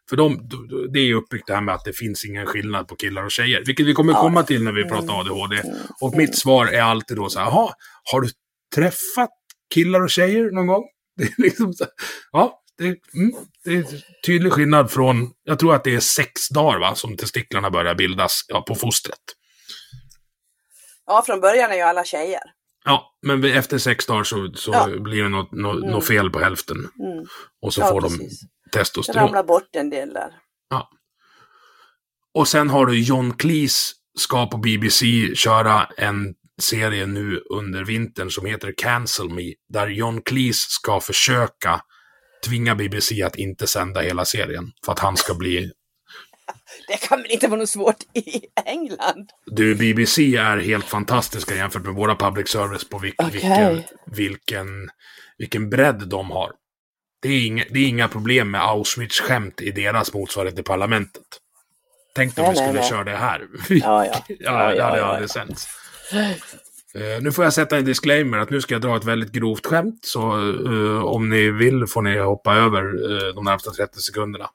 För de, det är uppbyggt det här med att det finns ingen skillnad på killar och tjejer. Vilket vi kommer komma till när vi pratar ADHD. Och mitt svar är alltid då så här, jaha, har du träffat killar och tjejer någon gång? Det är liksom så, ja, det, mm, det är tydlig skillnad från, jag tror att det är sex dagar va, som testiklarna börjar bildas ja, på fostret. Ja, från början är ju alla tjejer. Ja, men efter sex dagar så, så Ja. blir det något, något, något fel på hälften. Mm. Och så Ja, får precis. de Det testosteron. ramlar bort en del där. Ja. Och sen har du John Cleese ska på BBC köra en serie nu under vintern som heter Cancel Me. Där John Cleese ska försöka tvinga BBC att inte sända hela serien. För att han ska bli... Det kan väl inte vara något svårt i England? Du, BBC är helt fantastiska jämfört med våra public service på vil- Okej. vilken, vilken, vilken bredd de har. Det är, inga, det är inga problem med Auschwitz-skämt i deras motsvarighet i parlamentet. Tänk om vi skulle nej. köra det här. Ja, ja. Ja, Ja, det ja, ja, aldrig ja. Eh, nu får jag sätta en disclaimer att nu ska jag dra ett väldigt grovt skämt. Så eh, om ni vill får ni hoppa över uh, de närmsta 30 sekunderna.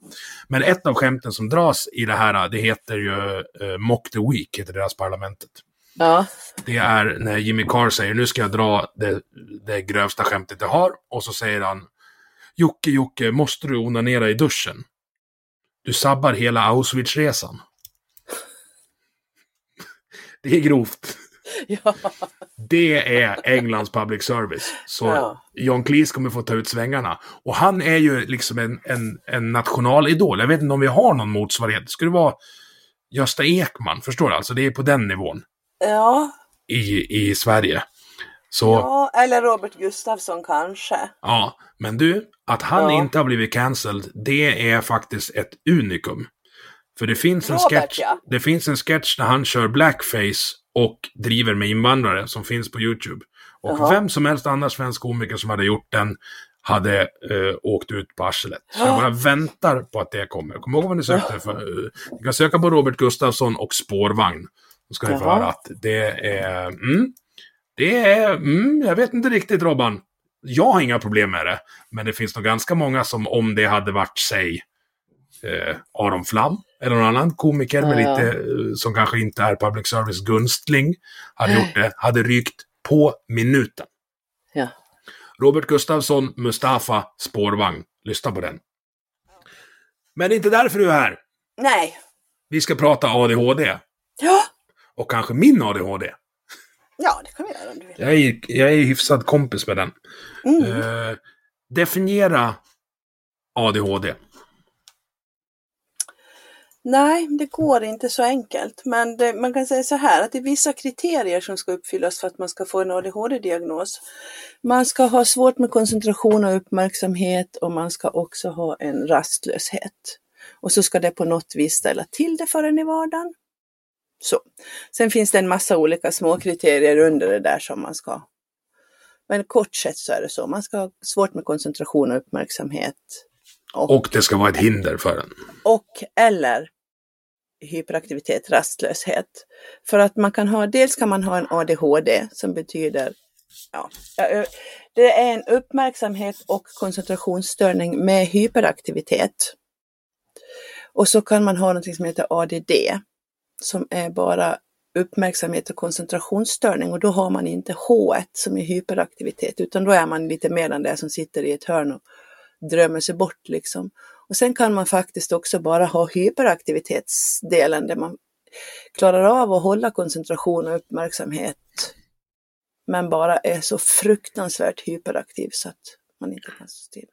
Men ett av skämten som dras i det här, det heter ju uh, Mock the Week, heter deras parlamentet. Ja. Det är när Jimmy Carr säger nu ska jag dra det, det grövsta skämtet jag har. Och så säger han Jocke, Jocke, måste du onanera i duschen? Du sabbar hela Auschwitz-resan. Det är grovt. ja. Det är Englands public service. Så Ja. John Cleese kommer få ta ut svängarna. Och han är ju liksom en, en, en nationalidol. Jag vet inte om vi har någon motsvarighet. Det skulle vara Gösta Ekman, förstår du? Alltså det är på den nivån Ja. i, i Sverige. Så, ja. Ja, eller Robert Gustafsson kanske. men du, att han Ja. inte har blivit cancelled, det är faktiskt ett unikum. För det finns en Robert, sketch, ja. det finns en sketch där han kör blackface och driver med invandrare som finns på YouTube. Och Jaha. vem som helst annan svensk komiker som hade gjort den hade eh, åkt ut på arslet. Så jag Ja. bara väntar på att det kommer. Kom ihåg vad ni sökte för. eh, Ni kan söka på Robert Gustafsson och spårvagn. Då ska ni få höra att det är... Mm, det är... Mm, jag vet inte riktigt Robban. Jag har inga problem med det. Men det finns nog ganska många som om det hade varit, säg, eh, Aron Flam eller någon annan komiker med Ja. lite, eh, som kanske inte är public service gunstling, hade gjort det, hade rykt på minuten. Ja. Robert Gustafsson, Mustafa, spårvagn. Lyssna på den. Men det är inte därför du är här. Nej. Vi ska prata ADHD. Ja. Och kanske min ADHD. Ja, det kan vi göra om du vill. Jag är, jag är hyfsad kompis med den. Mm. Eh, definiera ADHD. Nej, det går inte så enkelt. Men det, man kan säga så här att det är vissa kriterier som ska uppfyllas för att man ska få en ADHD-diagnos. Man ska ha svårt med koncentration och uppmärksamhet och man ska också ha en rastlöshet. Och så ska det på något vis ställa till det för en i vardagen. Så. Sen finns det en massa olika små kriterier under det där som man ska. Men kort sett så är det så. Man ska ha svårt med koncentration och uppmärksamhet. Och det ska vara ett hinder för den. och eller hyperaktivitet, rastlöshet. För att man kan ha, dels kan man ha en ADHD som betyder, ja, det är en uppmärksamhet och koncentrationsstörning med hyperaktivitet. Och så kan man ha något som heter ADD som är bara uppmärksamhet och koncentrationsstörning och då har man inte H1 som är hyperaktivitet utan då är man lite mer än det som sitter i ett hörn och drömmer sig bort liksom. Och sen kan man faktiskt också bara ha hyperaktivitetsdelen där man klarar av att hålla koncentration och uppmärksamhet men bara är så fruktansvärt hyperaktiv så att man inte kan stå still.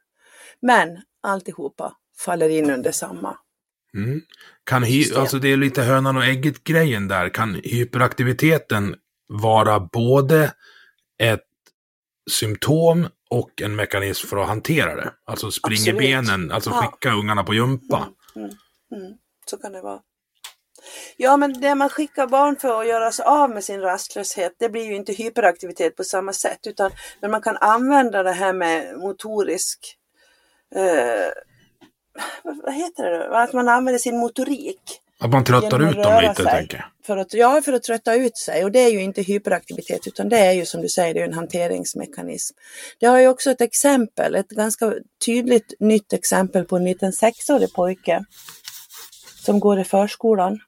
Men alltihopa faller in under samma. Mm. Kan hy- alltså det är lite hönan och ägget grejen där. Kan hyperaktiviteten vara både ett symptom och en mekanism för att hantera det? Alltså spring i Absolut. benen, alltså Ja. skicka ungarna på gympa. Mm, så kan det vara. Ja, men det man skickar barn för att göra sig av med sin rastlöshet, det blir ju inte hyperaktivitet på samma sätt, utan men man kan använda det här med motorisk, eh, vad heter det då? Att man använder sin motorik. Att man tröttar ut dem lite, sig. tänker jag. För att, ja, för att trötta ut sig. Och det är ju inte hyperaktivitet utan det är ju som du säger, det är en hanteringsmekanism. Det har ju också ett exempel, ett ganska tydligt nytt exempel på en liten sexårig pojke som går i förskolan.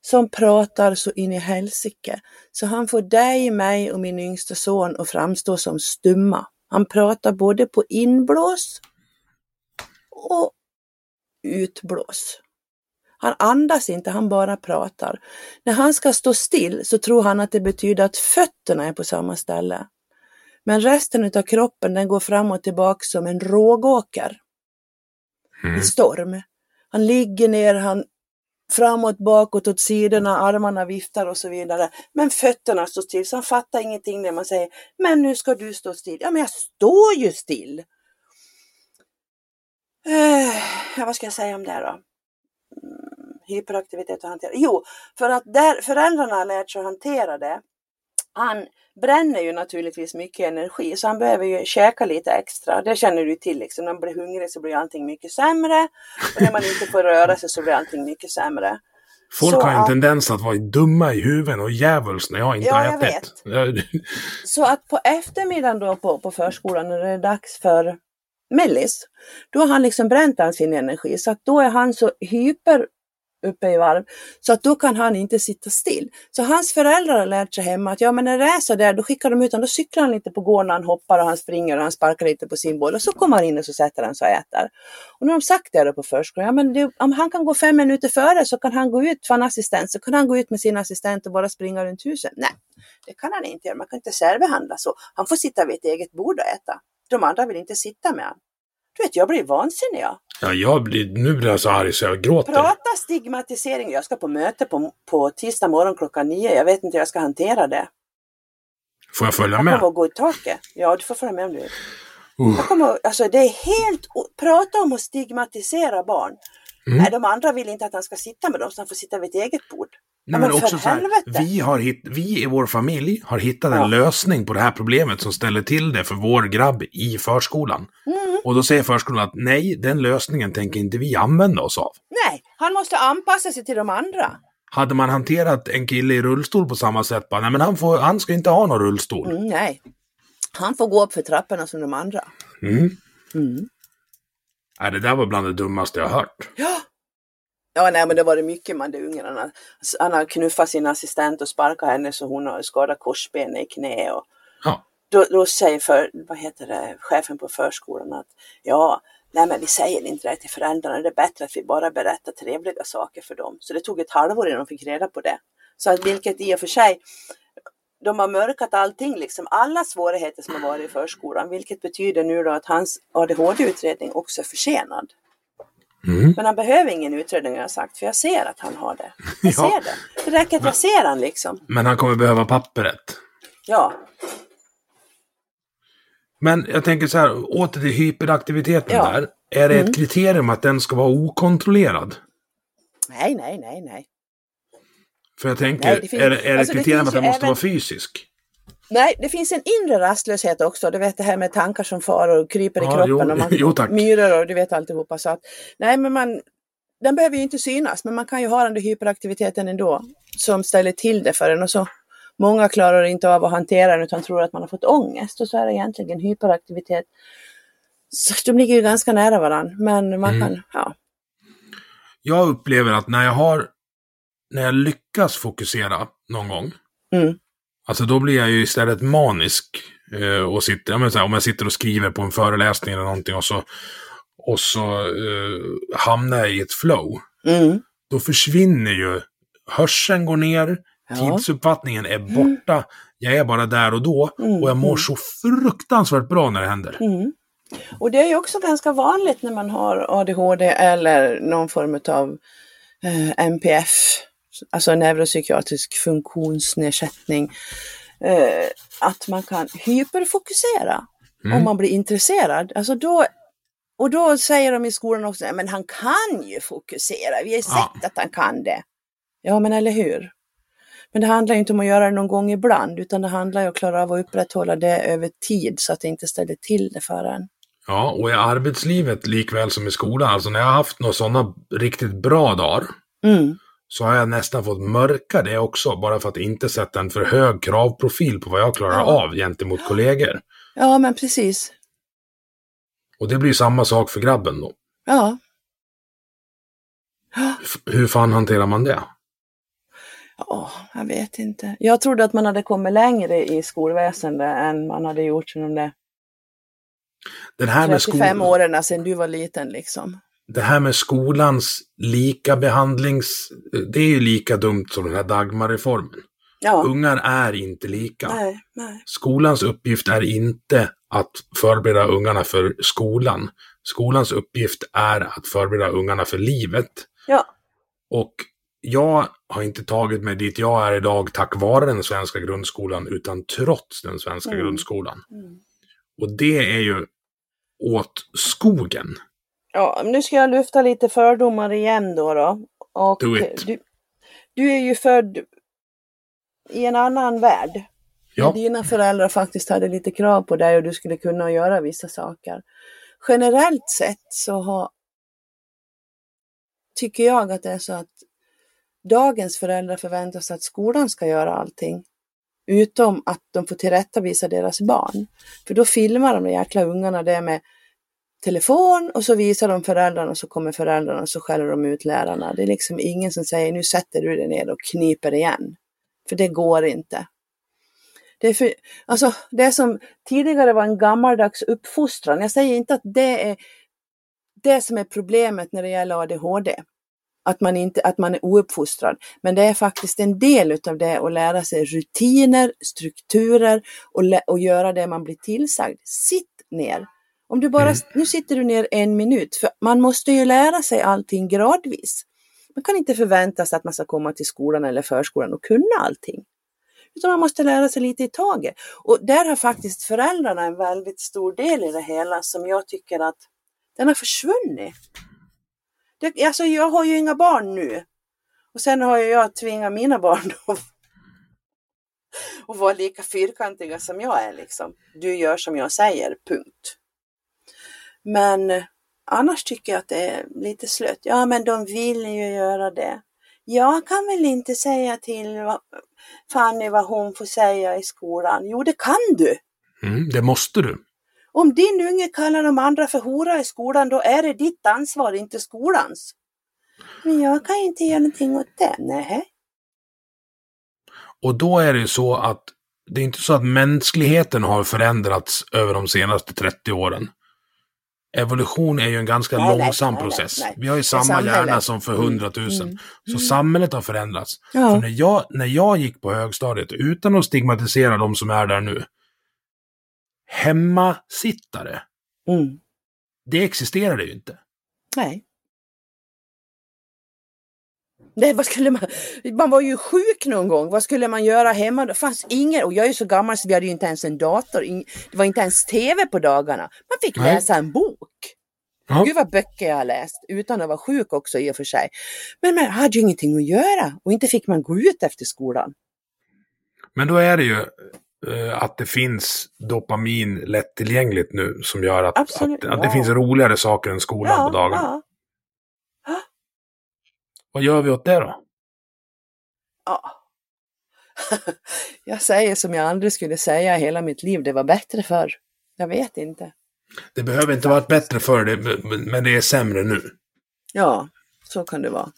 Som pratar så in i helsike. Så han får dig, mig och min yngsta son att framstå som stumma. Han pratar både på inblås och utblås. Han andas inte, han bara pratar. När han ska stå still så tror han att det betyder att fötterna är på samma ställe. Men resten av kroppen den går fram och tillbaka som en rågåker Mm. i storm. Han ligger ner, han framåt, bakåt, åt sidorna, armarna viftar och så vidare. Men fötterna står still, så han fattar ingenting när man säger Men nu ska du stå still. Ja, men jag står ju still. Eh, vad ska jag säga om det då? Hyperaktivitet och hantera. Jo, för att där föräldrarna har lärt sig att hantera det. Han bränner ju naturligtvis mycket energi så han behöver ju käka lite extra. Det känner du till liksom. När man blir hungrig så blir allting mycket sämre. Och när man inte får röra sig så blir allting mycket sämre. Folk Så har en att- tendens att vara dumma i huvudet och djävulskt när jag inte Ja, har jag ätit. Ja, Så att på eftermiddagen då på, på förskolan när det är dags för mellis, då har han liksom bränt all sin energi. Så att då är han så hyper uppe i varv så att då kan han inte sitta still. Så hans föräldrar har lärt sig hemma att ja men när det är så där då skickar de ut honom, då cyklar han lite på gården, han hoppar och han springer och han sparkar lite på sin boll och så kommer han in och så sätter han sig och äter. Och nu har de sagt det då på förskolan, ja men det, om han kan gå fem minuter före så kan han gå ut för en assistent, så kan han gå ut med sin assistent och bara springa runt huset. Nej, det kan han inte göra, man kan inte särbehandla så. Han får sitta vid ett eget bord och äta. De andra vill inte sitta med honom. Du vet, jag blir vansinnig. Jag. ja, jag blir, nu blir jag så arg så jag gråter. Prata stigmatisering. Jag ska på möte på, på tisdag morgon klockan nio. Jag vet inte hur jag ska hantera det. Får jag följa Jag med? kommer att gå i taket. Ja, du får följa med om du vill. Uh. Jag kommer, alltså det är helt, prata om att stigmatisera barn. Mm. Nej, de andra vill inte att han ska sitta med dem, så han får sitta vid ett eget bord. Nej, Ja, men också så här, vi, har hitt, vi i vår familj har hittat en Ja. lösning på det här problemet som ställer till det för vår grabb i förskolan. Mm. Och då säger förskolan att nej, den lösningen tänker inte vi använda oss av. Nej, han måste anpassa sig till de andra. Hade man hanterat en kille i rullstol på samma sätt, bara, nej men han, får, han ska inte ha någon rullstol. Mm, nej. Han får gå upp för trapporna som de andra. Mm. Mm. Nej, det där var bland det dummaste jag hört. Ja. Ja, nej, men det var det mycket man det ungen. Han han har knuffat sin assistent och sparkat henne så hon har skadat korsbenet i knä. Och Ja. då, då säger för, vad heter det, chefen på förskolan att ja, nej men vi säger inte det till föräldrarna, det är bättre att vi bara berättar trevliga saker för dem. Så det tog ett halvår innan de fick reda på det. Så att vilket i och för sig, de har mörkat allting, liksom alla svårigheter som har varit i förskolan, vilket betyder nu då att hans ADHD-utredning också är försenad. Mm. Men han behöver ingen utredning har jag sagt, för jag ser att han har det. Jag Ja. ser det. Det räcker att jag ser han liksom. Men han kommer behöva pappret. Ja, Men jag tänker så här, åter till hyperaktiviteten Ja. där. Är det Mm. ett kriterium att den ska vara okontrollerad? nej, nej, nej, nej. För jag tänker, Nej, det finns- är, är det alltså, kriterium att den måste även- vara fysisk? Nej, det finns en inre rastlöshet också. Du vet det här med tankar som far och kryper i Ja, kroppen. jo, och man, jo. Myror och du vet alltihopa. Så att, nej, men man, den behöver ju inte synas, men man kan ju ha den där hyperaktiviteten ändå. Som ställer till det för en. Och så, många klarar inte av att hantera den utan tror att man har fått ångest. Och så är det egentligen hyperaktivitet. Så de ligger ju ganska nära varandra. Men man Mm. kan, ja. Jag upplever att när jag har, när jag lyckas fokusera någon gång, Mm. Alltså då blir jag ju istället manisk. Eh, och sitter, jag här, om jag sitter och skriver på en föreläsning eller någonting och så, och så eh, hamnar jag i ett flow. Mm. Då försvinner ju, hörseln går ner, Ja. tidsuppfattningen är borta. Jag är bara där och då Mm, och jag mår mm. så fruktansvärt bra när det händer. Mm. Och det är ju också ganska vanligt när man har ADHD eller någon form av eh, NPF, alltså neuropsykiatrisk funktionsnedsättning, eh, att man kan hyperfokusera Mm. om man blir intresserad. Alltså då, och då säger de i skolan också, "Nej, men han kan ju fokusera, vi har ju sett Ja. att han kan det. Ja, men eller hur? Men det handlar ju inte om att göra det någon gång ibland, utan det handlar ju om att klara av att upprätthålla det över tid så att det inte ställer till det för en. Ja, och i arbetslivet likväl som i skolan, alltså när jag har haft några sådana riktigt bra dagar, Mm. Så har jag nästan fått mörka det också, bara för att inte sätta en för hög kravprofil på vad jag klarar Ja. av gentemot kollegor. Ja, men precis. Och det blir samma sak för grabben då. Ja. F- hur fan hanterar man det? Ja, jag vet inte. Jag trodde att man hade kommit längre i skolväsendet än man hade gjort sedan de Den här med 35 skol- åren sedan du var liten liksom. Det här med skolans lika behandlings... Det är ju lika dumt som den här Dagmarreformen. Ja. Ungar är inte lika. Nej, nej. Skolans uppgift är inte att förbereda ungarna för skolan. Skolans uppgift är att förbereda ungarna för livet. Ja. Och jag har inte tagit mig dit jag är idag tack vare den svenska grundskolan, utan trots den svenska Mm. grundskolan. Mm. Och det är ju åt skogen. Ja, nu ska jag lyfta lite fördomar igen då. då. Och Do it. Du, du är ju född i en annan värld. Ja. Dina föräldrar faktiskt hade lite krav på dig och du skulle kunna göra vissa saker. Generellt sett så har, tycker jag att det är så att dagens föräldrar förväntar sig att skolan ska göra allting. Utom att de får tillrättavisa deras barn. För då filmar de de jäkla ungarna det med telefon och så visar de föräldrarna och så kommer föräldrarna och så skäller de ut lärarna. Det är liksom ingen som säger nu sätter du dig ner och kniper igen. För det går inte. Det är, för, alltså, det som tidigare var en gammaldags uppfostran. Jag säger inte att det är det som är problemet när det gäller ADHD. Att man, inte, att man är ouppfostrad. Men det är faktiskt en del utav det att lära sig rutiner, strukturer och, och göra det man blir tillsagd. Sitt ner. Om du bara, Mm. nu sitter du ner en minut, för man måste ju lära sig allting gradvis. Man kan inte förvänta sig att man ska komma till skolan eller förskolan och kunna allting. Utan man måste lära sig lite i taget. Och där har faktiskt föräldrarna en väldigt stor del i det hela som jag tycker att den har försvunnit. Det, alltså jag har ju inga barn nu. Och sen har ju jag tvingat mina barn att och vara lika fyrkantiga som jag är liksom. Du gör som jag säger, punkt. Men annars tycker jag att det är lite slött. Ja, men de vill ju göra det. Jag kan väl inte säga till Fanny vad hon får säga i skolan. Jo, det kan du. Mm, det måste du. Om din unge kallar de andra för hora i skolan, då är det ditt ansvar, inte skolans. Men jag kan inte göra någonting åt det. Nej. Och då är det ju så att det är inte så att mänskligheten har förändrats över de senaste 30 åren. Evolution är ju en ganska Nej, långsam nej, process. nej. Vi har ju samma samhället. hjärna som för hundratusen. Mm, Så samhället har förändrats. Ja. För när jag, när jag gick på högstadiet, utan att stigmatisera de som är där nu, hemmasittare, Mm. det existerade ju inte. Nej. Det, vad skulle man, man var ju sjuk någon gång. Vad skulle man göra hemma? Det fanns ingen, och jag är ju så gammal så vi hade ju inte ens en dator. Det var inte ens tv på dagarna. Man fick Nej. läsa en bok. Ja. Gud vad böcker jag har läst, utan att vara sjuk också i och för sig. Men man hade ju ingenting att göra och inte fick man gå ut efter skolan. Men då är det ju eh, att det finns dopamin lättillgängligt nu som gör att, Absolut, att, att det ja. finns roligare saker än skolan på dagarna. Vad gör vi åt det då? ja. jag säger som jag aldrig skulle säga i hela mitt liv, det var bättre förr. Jag vet inte. Det behöver inte varit bättre för det, men det är sämre nu. Ja, så kan det vara.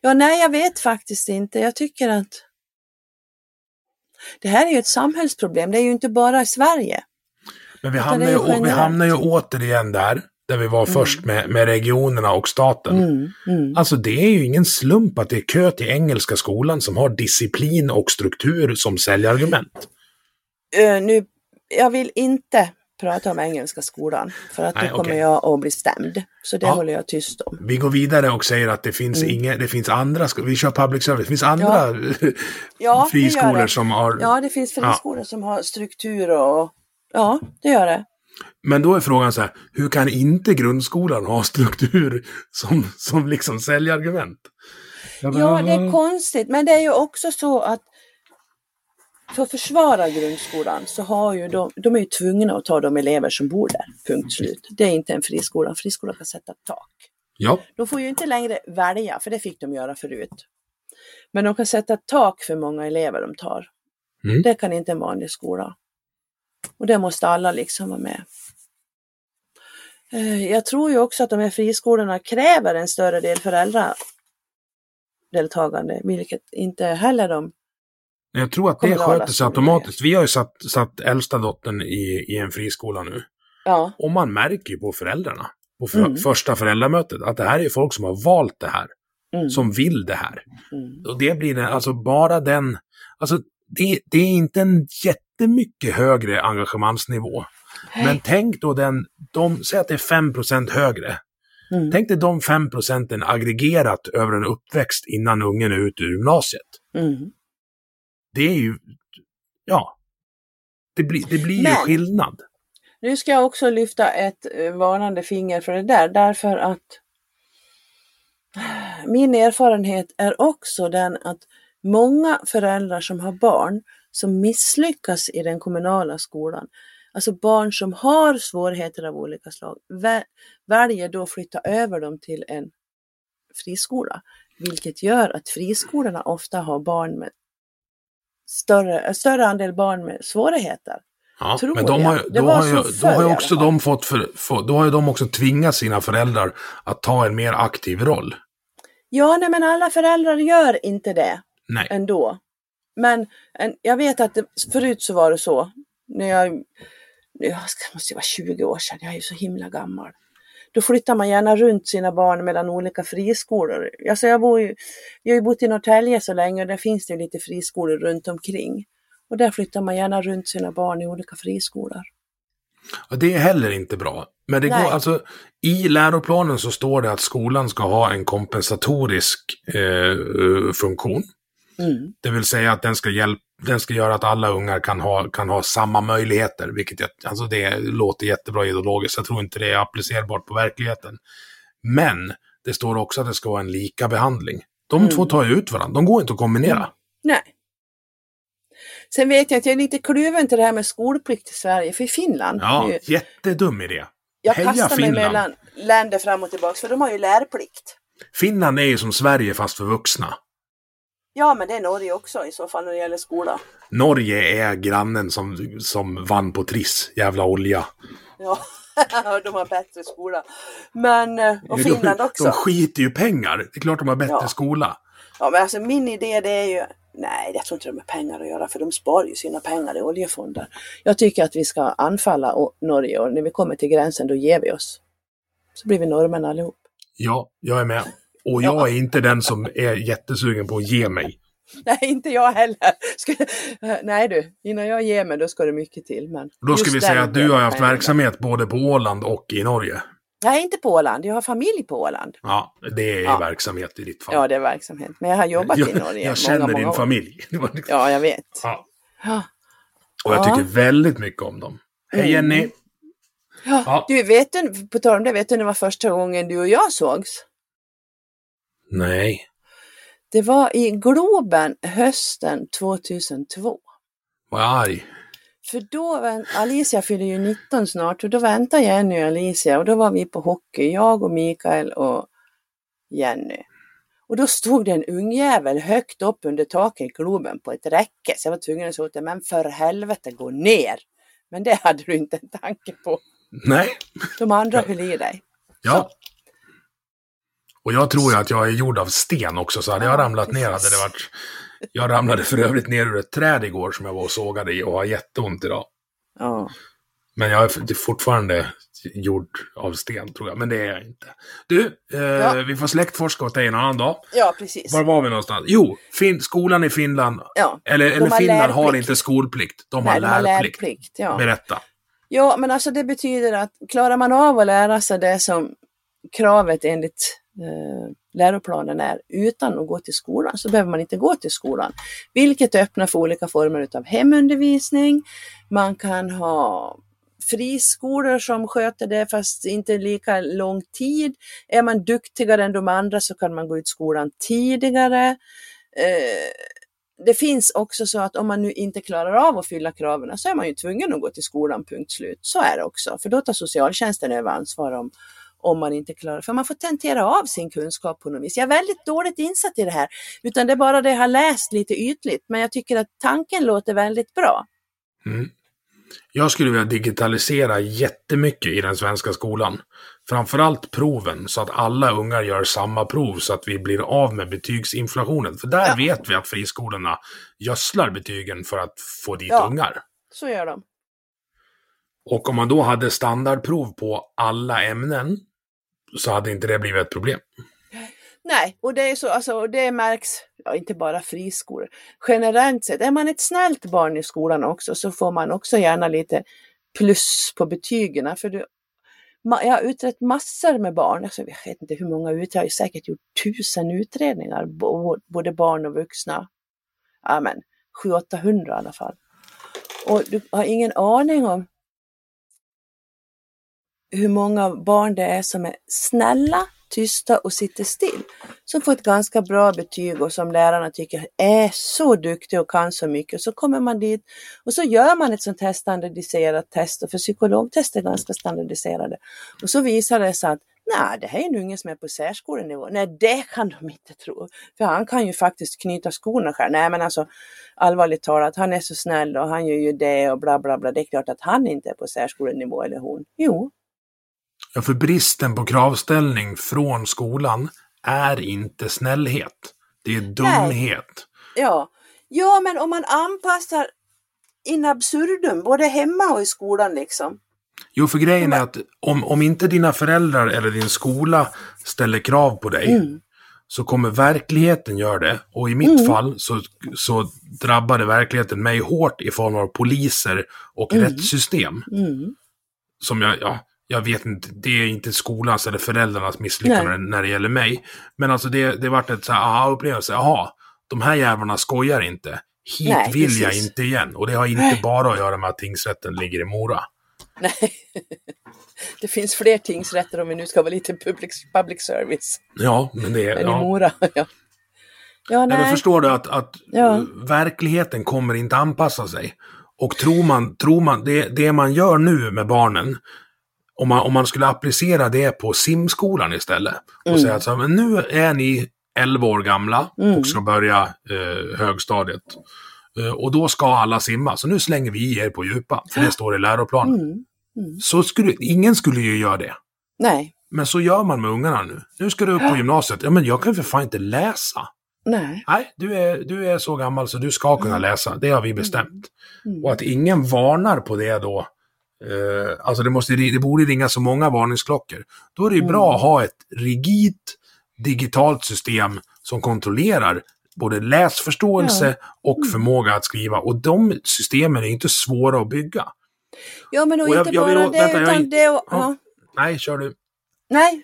Ja, nej, jag vet faktiskt inte. Jag tycker att det här är ju ett samhällsproblem. Det är ju inte bara i Sverige. Men vi hamnar, ju, vi hamnar ju återigen där, där vi var först med, med regionerna och staten. Mm, mm. Alltså det är ju ingen slump att det är kö till engelska skolan som har disciplin och struktur som säljargument. Ö, nu, jag vill inte prata om engelska skolan för att Nej, då kommer okej. jag att bli stämd. Så det Ja. håller jag tyst om. Vi går vidare och säger att det finns Mm. inga, det finns andra, vi kör public service, det finns andra Ja, gör friskolor som har... Ja, det finns friskolor som har struktur och ja, det gör det. Men då är frågan så här, hur kan inte grundskolan ha struktur som, som liksom säljargument? Bara, Ja, det är konstigt, men det är ju också så att för att försvara grundskolan så har ju de, de är ju tvungna att ta de elever som bor där, punkt slut. Det är inte en friskola, en friskola kan sätta ett tak. Ja, De får ju inte längre välja, för det fick de göra förut. Men de kan sätta ett tak för många elever de tar. Mm. Det kan inte en vanlig skola. Och det måste alla liksom vara med. Eh, Jag tror ju också att de här friskolorna kräver en större del föräldradeltagande, vilket inte heller de... jag tror att det sköter sig automatiskt. Vi har ju satt, satt äldsta dottern i, i en friskola nu. Ja, Och man märker ju på föräldrarna, på för, Mm. första föräldramötet, att det här är folk som har valt det här. mm, Som vill det här. mm. Och det blir det, alltså bara den, alltså det, det är inte en jättemycket högre engagemangsnivå. Men tänk då den, de, säg att det är 5% högre. Mm. Tänk dig de 5 procenten aggregerat över en uppväxt innan ungen är ute ur gymnasiet. Mm. Det är ju, ja, det blir, det blir ju Men- skillnad. Nu ska jag också lyfta ett eh, varnande finger för det där, därför att min erfarenhet är också den att många föräldrar som har barn som misslyckas i den kommunala skolan, alltså barn som har svårigheter av olika slag, vä- väljer då att flytta över dem till en friskola, vilket gör att friskolorna ofta har barn med större, större andel barn med svårigheter. Ja, tror men de har, då, har ju, då har ju också de fått för, för, då har ju de också tvingat sina föräldrar att ta en mer aktiv roll. Ja, nej, men alla föräldrar gör inte det Nej. ändå. Men en, jag vet att det, förut så var det så. När jag, jag måste vara 20 år sedan, jag är ju så himla gammal. Då flyttar man gärna runt sina barn mellan olika friskolor. Alltså jag, bor ju, jag har ju bott i Norrtälje så länge och där finns det lite friskolor runt omkring. Och där flyttar man gärna runt sina barn i olika friskolor. Och det är heller inte bra. Men det går, alltså, i läroplanen så står det att skolan ska ha en kompensatorisk eh, eh, funktion. Mm. Det vill säga att den ska, hjälp, den ska göra att alla ungar kan ha, kan ha samma möjligheter, vilket jag, alltså det låter jättebra ideologiskt. Jag tror inte det är applicerbart på verkligheten. Men det står också att det ska vara en lika behandling. De Mm. två tar ju ut varandra, de går inte att kombinera. Nej. Sen vet jag att jag är lite kluven till det här med skolplikt i Sverige, för i Finland, Ja, ju- jättedum idé. jag Heja kastar mig Finland. mellan länder fram och tillbaka, för de har ju lärplikt. Finland är ju som Sverige fast för vuxna. Ja, men det är Norge också i så fall när det gäller skola. Norge är grannen som, som vann på Triss, jävla olja. Ja, de har bättre skola. Men, eh, och Finland de, också. De skiter ju pengar. Det är klart de har bättre Ja. skola. Ja, men alltså min idé det är ju, nej jag tror inte det har pengar att göra för de sparar ju sina pengar i oljefonder. Jag tycker att vi ska anfalla Norge och när vi kommer till gränsen då ger vi oss. Så blir vi norrmän allihop. Ja, jag är med. Och jag Ja. är inte den som är jättesugen på att ge mig. Nej, inte jag heller. Ska, nej du, innan jag ger mig då ska det mycket till. Men Då ska vi säga att du har haft verksamhet både på Åland och i Norge. Nej, inte på Åland. Jag har familj på Åland. Ja, det är Ja. verksamhet i ditt fall. Ja, det är verksamhet. Men jag har jobbat jag, i Norge jag känner många, din många familj. Ja, jag vet. Ja. Ja. Och jag Ja. tycker väldigt mycket om dem. Hej Mm. Jenny! Ja, Ja. Du, vet du, på tal om det, vet du när det var första gången du och jag sågs? Nej. Det var i Globen hösten 2002. Vad arg. För då, Alicia fyller ju 19 snart och då väntar Jenny och Alicia och då var vi på hockey, jag och Mikael och Jenny. Och då stod det en ungjävel högt upp under taket i Globen på ett räcke så jag var tvungen att säga åt det, men för helvete gå ner! Men det hade du inte en tanke på. Nej. De andra höll i dig. Ja. Och jag tror ju att jag är gjord av sten också, så hade jag Ja, ramlat ner hade det varit... Jag ramlade för övrigt ner ur ett träd igår som jag var och sågade i och har jätteont idag. Ja. Men jag är fortfarande gjord av sten, tror jag. Men det är jag inte. Du, eh, Ja. vi får släktforska åt dig en annan dag. ja, precis. Var var vi någonstans? Jo, fin skolan i Finland. Ja. Eller, eller har Finland har lärplikt. inte skolplikt. De Nej, har har lärplikt. lärplikt. Ja. Berätta. Ja, men alltså det betyder att klarar man av att lära sig det som kravet enligt Eh, läroplanen är utan att gå till skolan så behöver man inte gå till skolan. Vilket öppnar för olika former av hemundervisning. Man kan ha friskolor som sköter det fast inte lika lång tid. Är man duktigare än de andra så kan man gå ut skolan tidigare. Eh, det finns också så att om man nu inte klarar av att fylla kraven så är man ju tvungen att gå till skolan, punkt slut. Så är det också, för då tar socialtjänsten över ansvar om, om man inte klarar För man får tentera av sin kunskap på något vis. Jag är väldigt dåligt insatt i det här, utan det är bara det jag har läst lite ytligt. Men jag tycker att tanken låter väldigt bra. Mm. Jag skulle vilja digitalisera jättemycket i den svenska skolan. Framförallt proven, så att alla ungar gör samma prov så att vi blir av med betygsinflationen. För där Ja. vet vi att friskolorna gödslar betygen för att få dit Ja. ungar. Så gör de. Och om man då hade standardprov på alla ämnen så hade inte det blivit ett problem. Nej, och det är så, alltså, och det märks, ja, inte bara friskolor. Generellt sett, är man ett snällt barn i skolan också så får man också gärna lite plus på betygen. För du, jag har utrett massor med barn, alltså, jag vet inte hur många utredningar, jag har säkert gjort tusen utredningar, både barn och vuxna. Ja men, 700-800 i alla fall. Och du har ingen aning om hur många barn det är som är snälla, tysta och sitter still. Som får ett ganska bra betyg och som lärarna tycker är så duktig och kan så mycket. Och så kommer man dit och så gör man ett sånt här standardiserat test. Och för psykologtest är ganska standardiserade. Och så visar det sig att nej, det här är en unge som är på särskolenivå. Nej, det kan de inte tro. För han kan ju faktiskt knyta skorna själv. Nej, men alltså allvarligt talat, han är så snäll och han gör ju det och bla bla bla. Det är klart att han inte är på särskolenivå eller hon. Jo, Ja, för bristen på kravställning från skolan är inte snällhet. Det är dumhet. Ja, ja men om man anpassar in absurdum, både hemma och i skolan liksom. Jo, för grejen är att om, om inte dina föräldrar eller din skola ställer krav på dig Mm. så kommer verkligheten göra det. Och i mitt fall så, så drabbade verkligheten mig hårt i form av poliser och rättssystem. Mm. Som jag, ja, jag vet inte, det är inte skolans eller föräldrarnas misslyckande Nej. när det gäller mig. Men alltså det, det vart ett så här aha-upplevelse, jaha, de här jävlarna skojar inte. Hit Nej, vill jag precis. inte igen. Och det har inte bara jag inte. Nej, igen. Och det har inte Nej. bara att göra med att tingsrätten ligger i Mora. Nej. Det finns fler tingsrätter om vi nu ska vara lite public, public service Ja, men det är... än i Ja. Mora. Ja, ja Ja, men nej. förstår du att, att Ja. eh, verkligheten kommer inte anpassa sig. Och tror man, tror man det, det man gör nu med barnen, om man, om man skulle applicera det på simskolan istället och Mm. säga att så men nu är ni 11 år gamla Mm. och ska börja eh, högstadiet. Eh, och då ska alla simma, så nu slänger vi er på djupa, för det står i läroplanen. Mm. Mm. Så skulle, ingen skulle ju göra det. Nej, Men så gör man med ungarna nu. Nu ska du upp på gymnasiet. Ja, men jag kan för fan inte läsa. nej. Nej, du är, du är så gammal så du ska kunna läsa. Det har vi bestämt. Mm. Och att ingen varnar på det då. Eh, alltså det, måste, det borde ringa så många varningsklockor. Då är det ju bra att ha ett rigidt digitalt system som kontrollerar både läsförståelse och förmåga att skriva. Och de systemen är inte svåra att bygga. Ja, men och, Och jag- inte jag vill bara å- det, vänta, jag- utan det och, Ja. ja. Nej, kör du. Nej,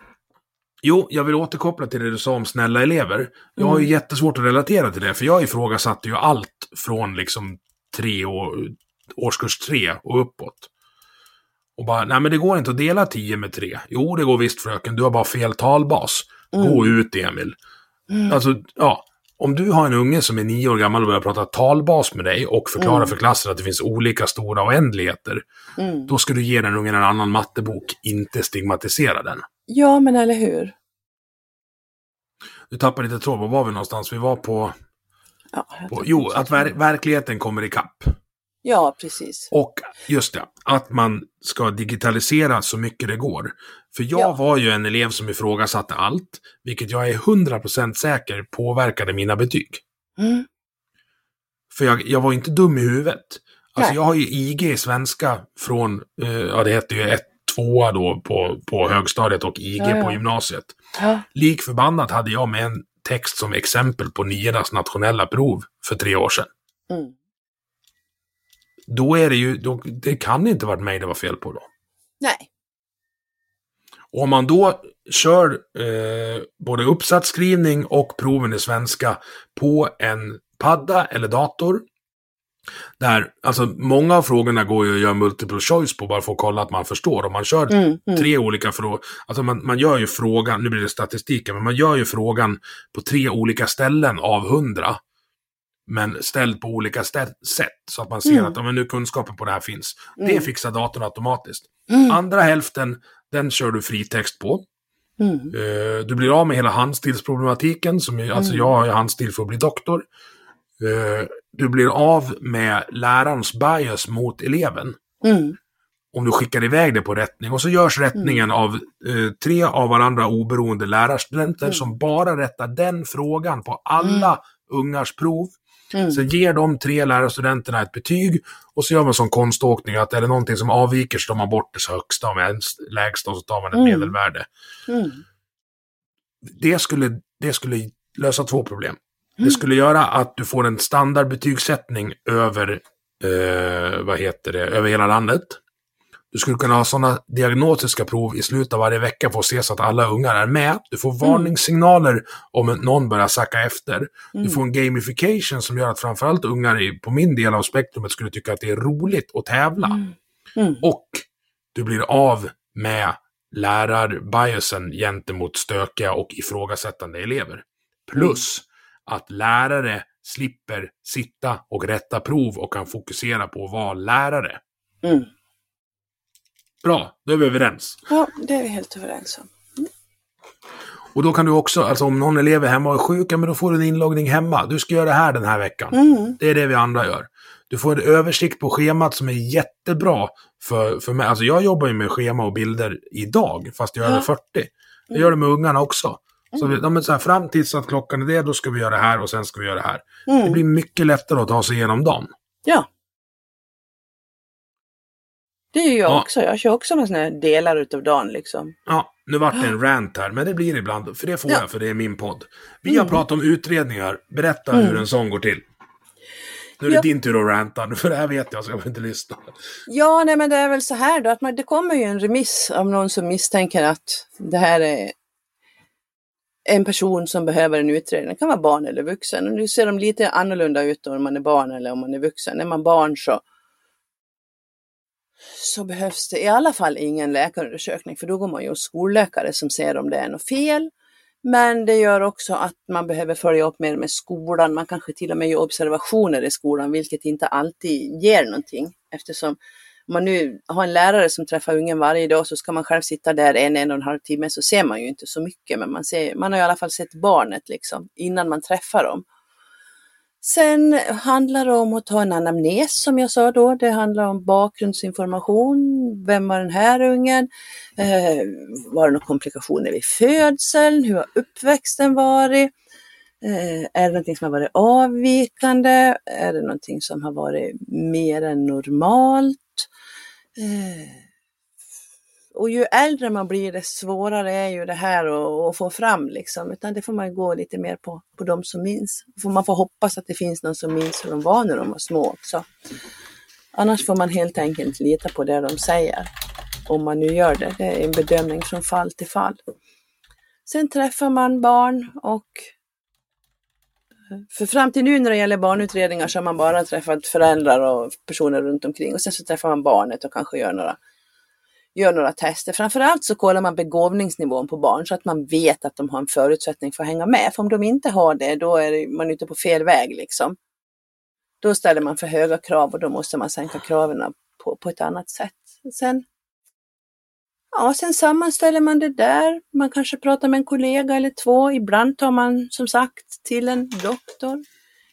Jo, jag vill återkoppla till det du sa om snälla elever. Jag har ju Mm. jättesvårt att relatera till det, för jag ifrågasatte ju allt från liksom tre år, årskurs tre och uppåt. Och bara, nej men det går inte att dela 10 med 3. Jo, det går visst fröken, du har bara fel talbas. Gå ut Emil. Alltså, ja. Om du har en unge som är nio år gammal och börjar prata talbas med dig och förklara för klassen att det finns olika stora oändligheter, mm. då ska du ge den ungen en annan mattebok, inte stigmatisera den. ja men eller hur. Du tappade lite tråd, var var vi någonstans? Vi var på... Ja, på jo, att ver verkligheten kommer ikapp. Ja precis. Och just det, att man ska digitalisera så mycket det går. För jag Ja. var ju en elev som ifrågasatte allt, vilket jag är 100% säker påverkade mina betyg. Mm. För jag, jag var inte dum i huvudet. Alltså Nej. jag har ju IG i svenska från, eh, ja det hette ju ett tvåa då på, på högstadiet och IG Ja, ja. på gymnasiet. Ja. Lik förbannat hade jag med en text som exempel på niornas nationella prov för tre år sedan. Mm. Då är det ju, då, det kan inte varit mig det var fel på då. Nej. Och om man då kör eh, både uppsatsskrivning och proven i svenska på en padda eller dator. Där, alltså många av frågorna går ju att göra multiple choice på bara för att kolla att man förstår. Om man kör Mm. Mm. tre olika frågor, alltså man, man gör ju frågan, nu blir det statistiken, men man gör ju frågan på tre olika ställen av hundra. Men ställd på olika sätt, så att man ser Mm. att ja, men nu kunskapen på det här finns. Det Mm. fixar datorn automatiskt. Mm. Andra hälften, den kör du fritext på. Eh, du blir av med hela handstilsproblematiken, som är, alltså Mm. jag har ju handstil för att bli doktor. Eh, du blir av med lärarens bias mot eleven. Mm. Om du skickar iväg det på rättning. Och så görs rättningen av eh, tre av varandra oberoende lärarstudenter som bara rättar den frågan på alla ungars prov. Mm. Sen ger de tre lärarstudenterna ett betyg och så gör man som konståkning att är det någonting som avviker så tar man bort det högsta och lägsta och så tar man ett Mm. medelvärde. Mm. Det skulle, det skulle lösa två problem. Mm. Det skulle göra att du får en standardbetygssättning över, eh, vad heter det, över hela landet. Du skulle kunna ha sådana diagnostiska prov i slutet av varje vecka för att se så att alla ungar är med. Du får varningssignaler om någon börjar sacka efter. Du får en gamification som gör att framförallt ungar i, på min del av spektrumet skulle tycka att det är roligt att tävla. Mm. Och du blir av med lärarbiasen gentemot stökiga och ifrågasättande elever. Plus att lärare slipper sitta och rätta prov och kan fokusera på att vara lärare. Mm. Bra, då är vi överens. Ja, det är vi helt överens om. Och då kan du också, alltså om någon elev är hemma och är sjuk, ja, men då får du en inloggning hemma. Du ska göra det här den här veckan. Mm. Det är det vi andra gör. Du får en översikt på schemat som är jättebra för, för mig. Alltså jag jobbar ju med schema och bilder idag, fast jag är Ja. över 40. Jag gör det med ungarna också. Så, vi, ja, men så här, fram tills att klockan är det, då ska vi göra det här och sen ska vi göra det här. Det Mm. blir mycket lättare att ta sig igenom dagen. Ja. Det ju jag Ja. också. Jag kör också med såna här delar utav dagen liksom. Ja, nu vart det en rant här, men det blir ibland, för det får Ja. jag, för det är min podd. Vi har pratat om utredningar. Berätta hur en sån går till. Nu är det Ja. din tur att ranta, för det här vet jag, så jag vill inte lyssna. Ja, nej men det är väl så här då att man, det kommer ju en remiss av någon som misstänker att det här är en person som behöver en utredning. Det kan vara barn eller vuxen. Och nu ser de lite annorlunda ut då om man är barn eller om man är vuxen. Är man barn så, så behövs det i alla fall ingen läkarundersökning för då går man ju hos skolläkare som ser om det är något fel. Men det gör också att man behöver följa upp mer med skolan. Man kanske till och med gör observationer i skolan, vilket inte alltid ger någonting eftersom om man nu har en lärare som träffar ungen varje dag så ska man själv sitta där en, en och en halv timme så ser man ju inte så mycket. Men man, ser, man har i alla fall sett barnet liksom innan man träffar dem. Sen handlar det om att ta en anamnes som jag sa då. Det handlar om bakgrundsinformation. Vem var den här ungen? Eh, var det några komplikationer vid födseln? Hur har uppväxten varit? Eh, är det någonting som har varit avvikande? Är det någonting som har varit mer än normalt? Eh, och ju äldre man blir desto svårare är ju det här att, att, få fram liksom. Utan det får man gå lite mer på, på de som minns. Får man får hoppas att det finns någon som minns hur de var när de var små också. Annars får man helt enkelt lita på det de säger. Om man nu gör det. Det är en bedömning från fall till fall. Sen träffar man barn och eh, för fram till nu när det gäller barnutredningar så har man bara träffat föräldrar och personer runt omkring och sen så träffar man barnet och kanske gör några, gör några tester. Framförallt så kollar man begåvningsnivån på barn så att man vet att de har en förutsättning för att hänga med. För om de inte har det, då är man ute på fel väg liksom. Då ställer man för höga krav och då måste man sänka kraven på, på ett annat sätt. Sen Ja, sen sammanställer man det där. Man kanske pratar med en kollega eller två. Ibland tar man som sagt till en doktor.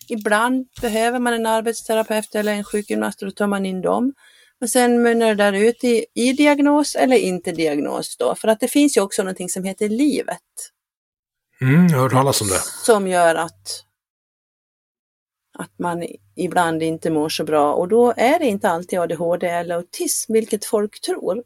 Ibland behöver man en arbetsterapeut eller en sjukgymnast och då tar man in dem. Och sen mynnar det där ut i, i diagnos eller inte diagnos då. För att det finns ju också någonting som heter livet. Mm, jag har hört talas om det. Som gör att, att man ibland inte mår så bra och då är det inte alltid ADHD eller autism, vilket folk tror.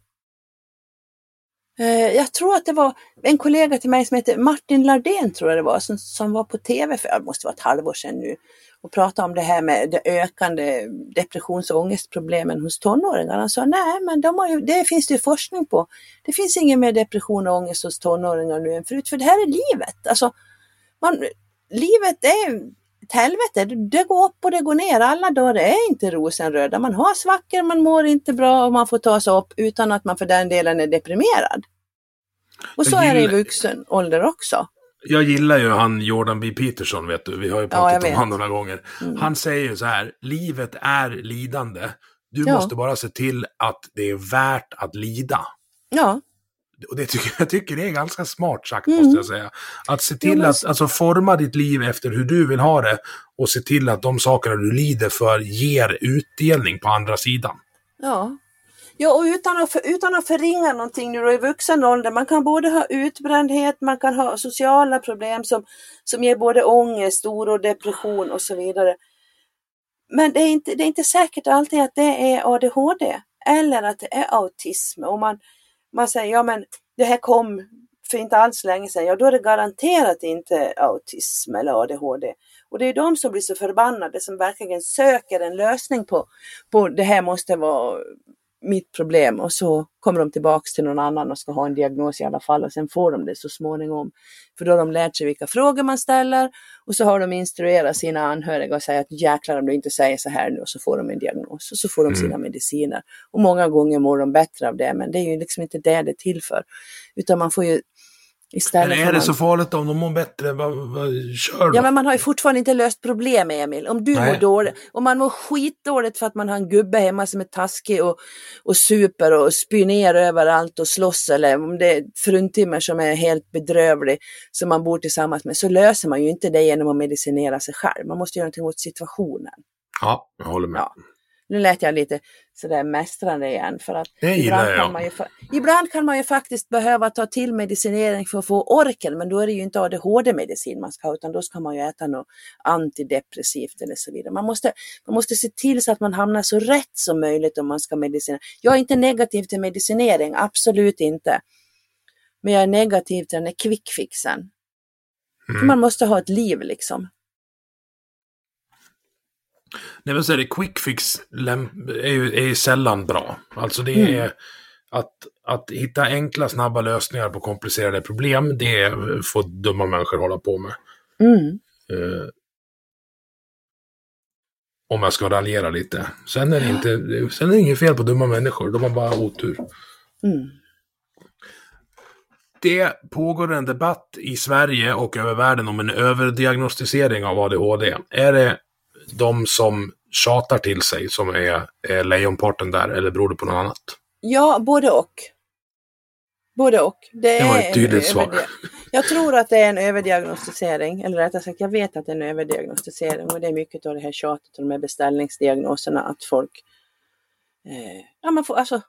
Eh, jag tror att det var en kollega till mig som heter Martin Lardén, tror jag det var, som, som var på tv för, det måste vara ett halvår sedan nu, och pratade om det här med de ökande depressions och ångestproblemen hos tonåringar. Han sa nej, men de ju, det finns det forskning på. Det finns ingen mer depression och ångest hos tonåringar nu än förut, för det här är livet. Alltså, man, livet är ett helvete. Det går upp och det går ner. Alla dagar är inte rosenröda. Man har svackor, man mår inte bra och man får ta sig upp utan att man för den delen är deprimerad. Och så är det i vuxen ålder också. Jag gillar ju han Jordan B. Peterson, vet du. Vi har ju pratat ja, om honom några gånger. Mm. Han säger ju så här, livet är lidande. Du ja. måste bara se till att det är värt att lida. Ja. Och det tycker jag tycker det är ganska smart sagt, mm. måste jag säga. Att se till att alltså, forma ditt liv efter hur du vill ha det och se till att de sakerna du lider för ger utdelning på andra sidan. Ja, Ja, och utan att, för, utan att förringa någonting nu då i vuxen ålder, man kan både ha utbrändhet, man kan ha sociala problem som, som ger både ångest, oro, depression och så vidare. Men det är, inte, det är inte säkert alltid att det är ADHD eller att det är autism. Och man, man säger, ja men det här kom för inte alls länge sedan, ja då är det garanterat inte autism eller ADHD. Och det är de som blir så förbannade som verkligen söker en lösning på, på det här måste vara mitt problem och så kommer de tillbaks till någon annan och ska ha en diagnos i alla fall och sen får de det så småningom. För då har de lärt sig vilka frågor man ställer och så har de instruerat sina anhöriga och säger att jäklar om du inte säger så här nu och så får de en diagnos och så får de sina mm. mediciner. Och många gånger mår de bättre av det men det är ju liksom inte det det är till för. Utan man får ju men är det man... så farligt om de mår bättre? Vad, vad, kör då. Ja, men man har ju fortfarande inte löst problem, Emil. Om du Nej. mår dåligt, om man mår skitdåligt för att man har en gubbe hemma som är taskig och, och super och spyr ner överallt och slåss eller om det är fruntimmer som är helt bedrövlig som man bor tillsammans med, så löser man ju inte det genom att medicinera sig själv. Man måste göra någonting åt situationen. Ja, jag håller med. Ja. Nu lät jag lite sådär mästrande igen för att ibland kan, man ju, ibland kan man ju faktiskt behöva ta till medicinering för att få orken men då är det ju inte ADHD-medicin man ska ha utan då ska man ju äta något antidepressivt eller så vidare. Man måste, man måste se till så att man hamnar så rätt som möjligt om man ska medicinera. Jag är inte negativ till medicinering, absolut inte. Men jag är negativ till den här quickfixen. Mm. Man måste ha ett liv liksom. Nej men så är det, quick fix är ju, är ju sällan bra. Alltså det är... Mm. Att, att hitta enkla, snabba lösningar på komplicerade problem, det får dumma människor hålla på med. Mm. Eh, om jag ska raljera lite. Sen är det inte, sen är det inget fel på dumma människor, de har bara otur. Mm. Det pågår en debatt i Sverige och över världen om en överdiagnostisering av ADHD. Är det de som tjatar till sig som är, är lejonparten där, eller beror det på något annat? Ja, både och. Både och. Det, Det var ett tydligt svar. Jag tror att det är en överdiagnostisering, eller rättare sagt, jag vet att det är en överdiagnostisering och det är mycket av det här tjatet och de här beställningsdiagnoserna att folk, eh, ja man får alltså,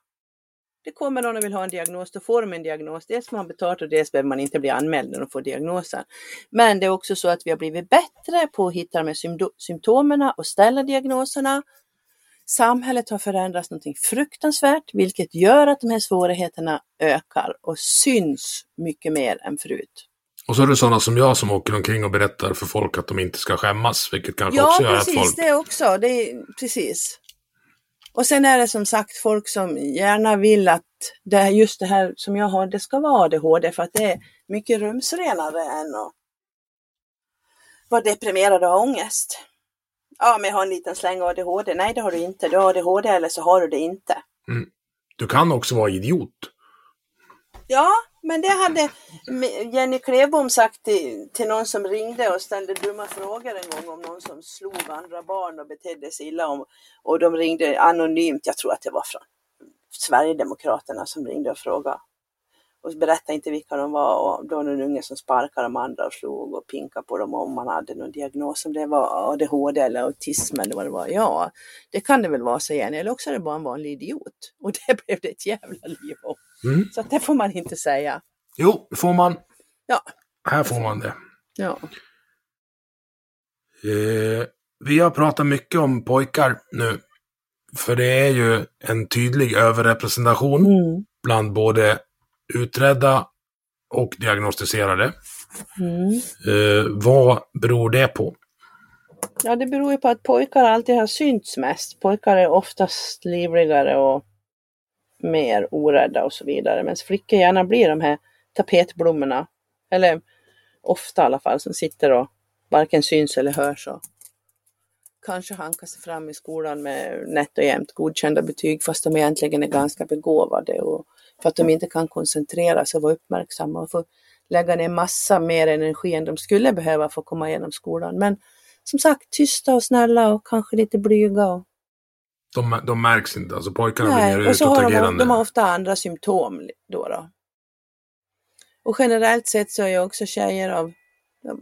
det kommer någon och vill ha en diagnos, då får de en diagnos. Dels får man betalt och dels behöver man inte bli anmäld när de får diagnosen. Men det är också så att vi har blivit bättre på att hitta de här symptomen och ställa diagnoserna. Samhället har förändrats någonting fruktansvärt, vilket gör att de här svårigheterna ökar och syns mycket mer än förut. Och så är det sådana som jag som åker omkring och berättar för folk att de inte ska skämmas, vilket kanske Ja, också gör att precis, folk... det också. Det är, precis. Och sen är det som sagt folk som gärna vill att det är just det här som jag har, det ska vara ADHD för att det är mycket rumsrenare än att vara deprimerad och ha ångest. Ja, men jag har en liten släng ADHD. Nej, det har du inte. Du har ADHD eller så har du det inte. Du kan också vara idiot. Ja, men det hade Jenny Klevbom sagt till, till någon som ringde och ställde dumma frågor en gång om någon som slog andra barn och betedde sig illa. Om, och de ringde anonymt, jag tror att det var från Sverigedemokraterna som ringde och frågade. Och berättade inte vilka de var och då var det en unge som sparkade de andra och slog och pinkade på dem om man hade någon diagnos, om det var ADHD eller autism eller vad det var. Ja, det kan det väl vara, säger Jenny, eller också är det bara en vanlig idiot. Och det blev det ett jävla liv om. Mm. Så det får man inte säga. Jo, det får man. Ja. Här får man det. Ja. Eh, vi har pratat mycket om pojkar nu. För det är ju en tydlig överrepresentation Mm. bland både utredda och diagnostiserade. Mm. Eh, vad beror det på? Ja, det beror ju på att pojkar alltid har synts mest. Pojkar är oftast livrigare och mer orädda och så vidare. Medan flickor gärna blir de här tapetblommorna. Eller ofta i alla fall, som sitter och varken syns eller hörs. Och kanske hankar sig fram i skolan med nätt och jämnt godkända betyg fast de egentligen är ganska begåvade. Och för att de inte kan koncentrera sig och vara uppmärksamma och få lägga ner massa mer energi än de skulle behöva för att komma igenom skolan. Men som sagt, tysta och snälla och kanske lite blyga. Och, de, de märks inte, alltså pojkarna blir nej, mer och så har de, de har ofta andra symptom då, då. Och generellt sett så är ju också tjejer av,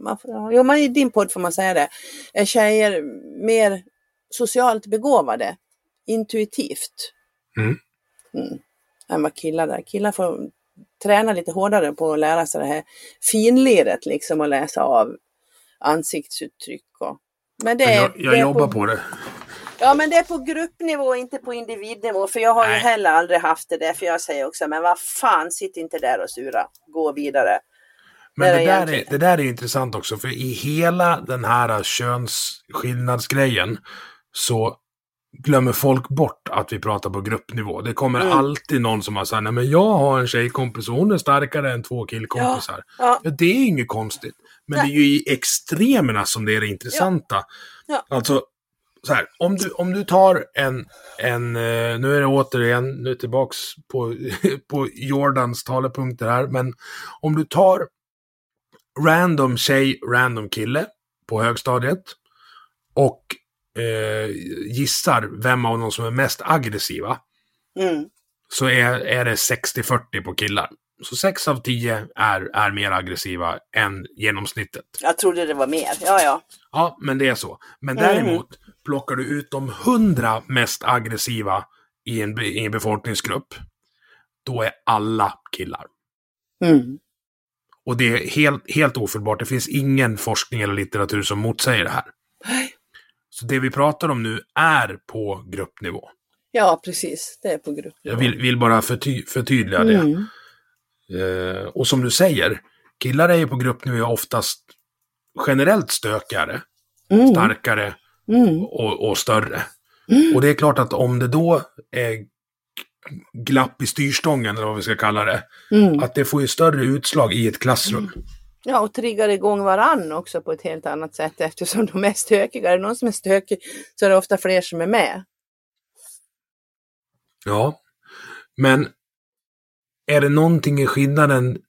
man jo men i din podd får man säga det, är tjejer mer socialt begåvade, intuitivt. Mm. Mm, än vad killar är. Killar får träna lite hårdare på att lära sig det här finliret liksom och läsa av ansiktsuttryck. Och, men det är, jag jag det jobbar på det. Ja men det är på gruppnivå, inte på individnivå. För jag har ju Nej. heller aldrig haft det där. För jag säger också, men vad fan, sitt inte där och sura. Gå vidare. Men Det det, där är, det där är intressant också, för i hela den här könsskillnadsgrejen så glömmer folk bort att vi pratar på gruppnivå. Det kommer Mm. alltid någon som har sagt, nej men jag har en tjejkompis och hon är starkare än två killkompisar. Ja. Ja, det är inget konstigt. Men Nej. det är ju i extremerna som det är det intressanta. Ja. Alltså, så här, om du, om du tar en, en, eh, nu är det återigen, nu tillbaks på, på Jordans talepunkter här, men om du tar random tjej, random kille på högstadiet och eh, gissar vem av dem som är mest aggressiva, Mm. så är, är det 60-40 på killar. Så 6 av 10 är, är mer aggressiva än genomsnittet. Jag trodde det var mer. Ja, ja. Ja, men det är så. Men Mm. Plockar du ut de 100 mest aggressiva i en, i en befolkningsgrupp, då är alla killar. Mm. Och det är helt, helt ofelbart. Det finns ingen forskning eller litteratur som motsäger det här. Så det vi pratar om nu är på gruppnivå. Ja, precis. Det är på gruppnivå. Jag vill, vill bara förty, förtydliga det. Mm. Eh, och som du säger, killar är ju på gruppnivå oftast generellt stökigare, Mm. starkare Mm. och, och större. Och det är klart att om det då är glapp i styrstången, eller vad vi ska kalla det. Mm. Att det får ju större utslag i ett klassrum. Ja, och triggar igång varann också på ett helt annat sätt eftersom de är stökiga. Är det någon som är stökig så är det ofta fler som är med. Ja. Men är det någonting i skillnaden,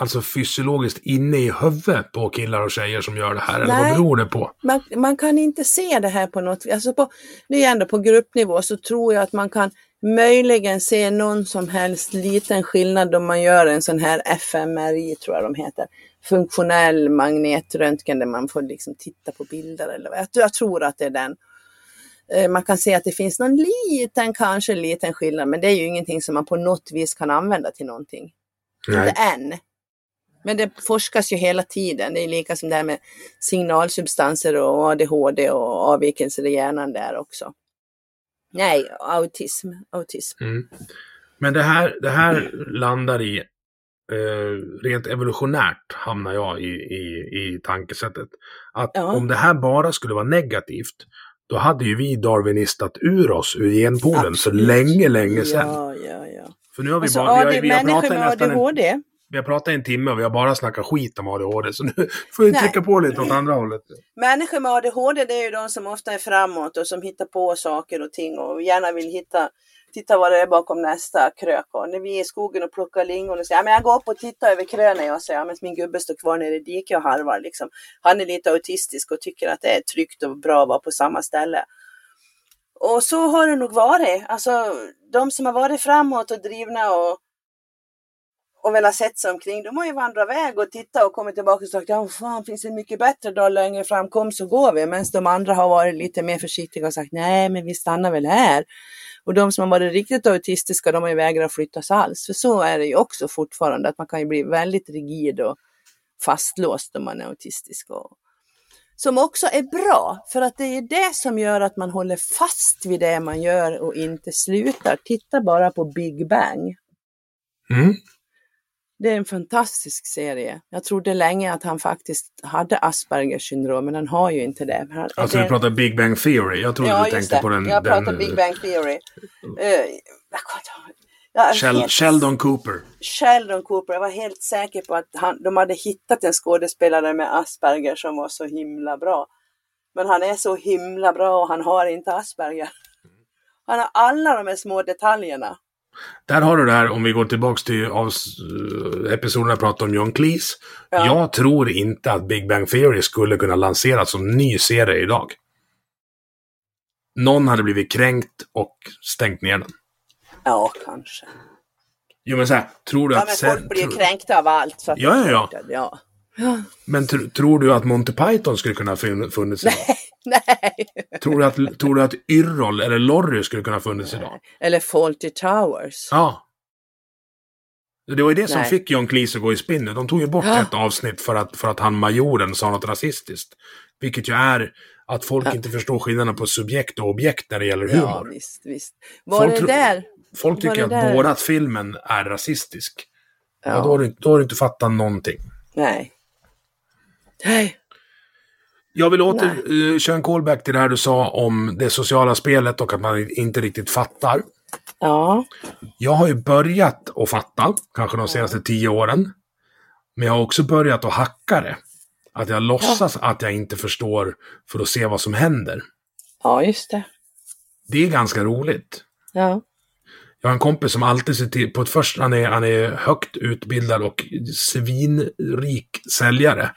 alltså fysiologiskt, inne i huvudet på killar och tjejer som gör det här? Eller vad Nej. beror det på? Man, man kan inte se det här på något alltså på, Det är ändå på gruppnivå så tror jag att man kan möjligen se någon som helst liten skillnad om man gör en sån här fMRI, tror jag de heter. Funktionell magnetröntgen där man får liksom titta på bilder. Eller vad. Jag, jag tror att det är den. Eh, Man kan se att det finns någon liten, kanske liten skillnad, men det är ju ingenting som man på något vis kan använda till någonting. Nej. Inte än. Men det forskas ju hela tiden. Det är lika som det här med signalsubstanser och ADHD och avvikelser i hjärnan där också. Nej, autism. autism. Mm. Men det här, det här landar i, eh, rent evolutionärt hamnar jag i, i, i tankesättet. Att Ja. om det här bara skulle vara negativt, då hade ju vi darwinistat ur oss ur genpoolen för Absolut. länge, länge sedan. Ja, ja, ja. För nu har vi Alltså, bara, vi har, AD, vi har människor med nästan en, ADHD. Vi har pratat en timme och vi har bara snackat skit om ADHD. Så nu får vi Nej. trycka på lite åt andra hållet. Människor med ADHD det är ju de som ofta är framåt och som hittar på saker och ting och gärna vill hitta Titta vad det är bakom nästa krök. Och när vi är i skogen och plockar lingon och säger ja, men jag går upp och tittar över krönen jag säger ja, men min gubbe står kvar nere i diket och harvar. Liksom. Han är lite autistisk och tycker att det är tryggt och bra att vara på samma ställe. Och så har det nog varit. Alltså de som har varit framåt och drivna och, och velat sett sig omkring, de har ju vandrat iväg och tittat och kommit tillbaka och sagt, ja fan finns det en mycket bättre dag längre fram, kom så går vi. Medan de andra har varit lite mer försiktiga och sagt, nej men vi stannar väl här. Och de som har varit riktigt autistiska, de har ju vägrat flyttas alls. För så är det ju också fortfarande, att man kan ju bli väldigt rigid och fastlåst om man är autistisk. Och, som också är bra, för att det är det som gör att man håller fast vid det man gör och inte slutar. Titta bara på Big Bang. Mm. Det är en fantastisk serie. Jag trodde länge att han faktiskt hade Aspergers syndrom, men han har ju inte det. Han, Alltså det... vi pratar Big Bang Theory. Jag trodde ja, du tänkte det. på den... Jag den pratar Big Bang Theory. Uh, helt- Sheldon Cooper. Sheldon Cooper. Jag var helt säker på att han, de hade hittat en skådespelare med Asperger som var så himla bra. Men han är så himla bra och han har inte Asperger. Han har alla de här små detaljerna. Där har du det här, om vi går tillbaks till episoden jag pratade om John Cleese. Ja. Jag tror inte att Big Bang Theory skulle kunna lanseras som ny serie idag. Någon hade blivit kränkt och stängt ner den. Ja, kanske. Jo men så här, tror du Ja, att... men sen- folk blir tror- kränkta av allt. Så att Ja, ja, ja. ja. Men tr- tror du att Monty Python skulle kunna fun- funnits idag? Nej. tror, du att, tror du att Yrrol eller Lorry skulle kunna funnits idag? Eller Faulty Towers. Ja. Det var ju det som Nej. fick John Cleese att gå i spinn nu. De tog ju bort Ja. ett avsnitt för att, för att han majoren sa något rasistiskt. Vilket ju är att folk inte förstår skillnaden på subjekt och objekt när det gäller Ja, humor. visst, visst. Var Folk det där? folk tycker att där- Borat-filmen är rasistisk. Ja. Ja. då, har du, då har du inte fattat någonting. Nej. Nej. Jag vill åter uh, köra en callback till det här du sa om det sociala spelet och att man inte riktigt fattar. Ja. Jag har ju börjat att fatta, kanske de senaste tio åren. Men jag har också börjat att hacka det. Att jag låtsas att jag inte förstår för att se vad som händer. Ja, just det. Det är ganska roligt. Ja. Jag har en kompis som alltid ser till, på ett först, han är, han är högt utbildad och svinrik säljare.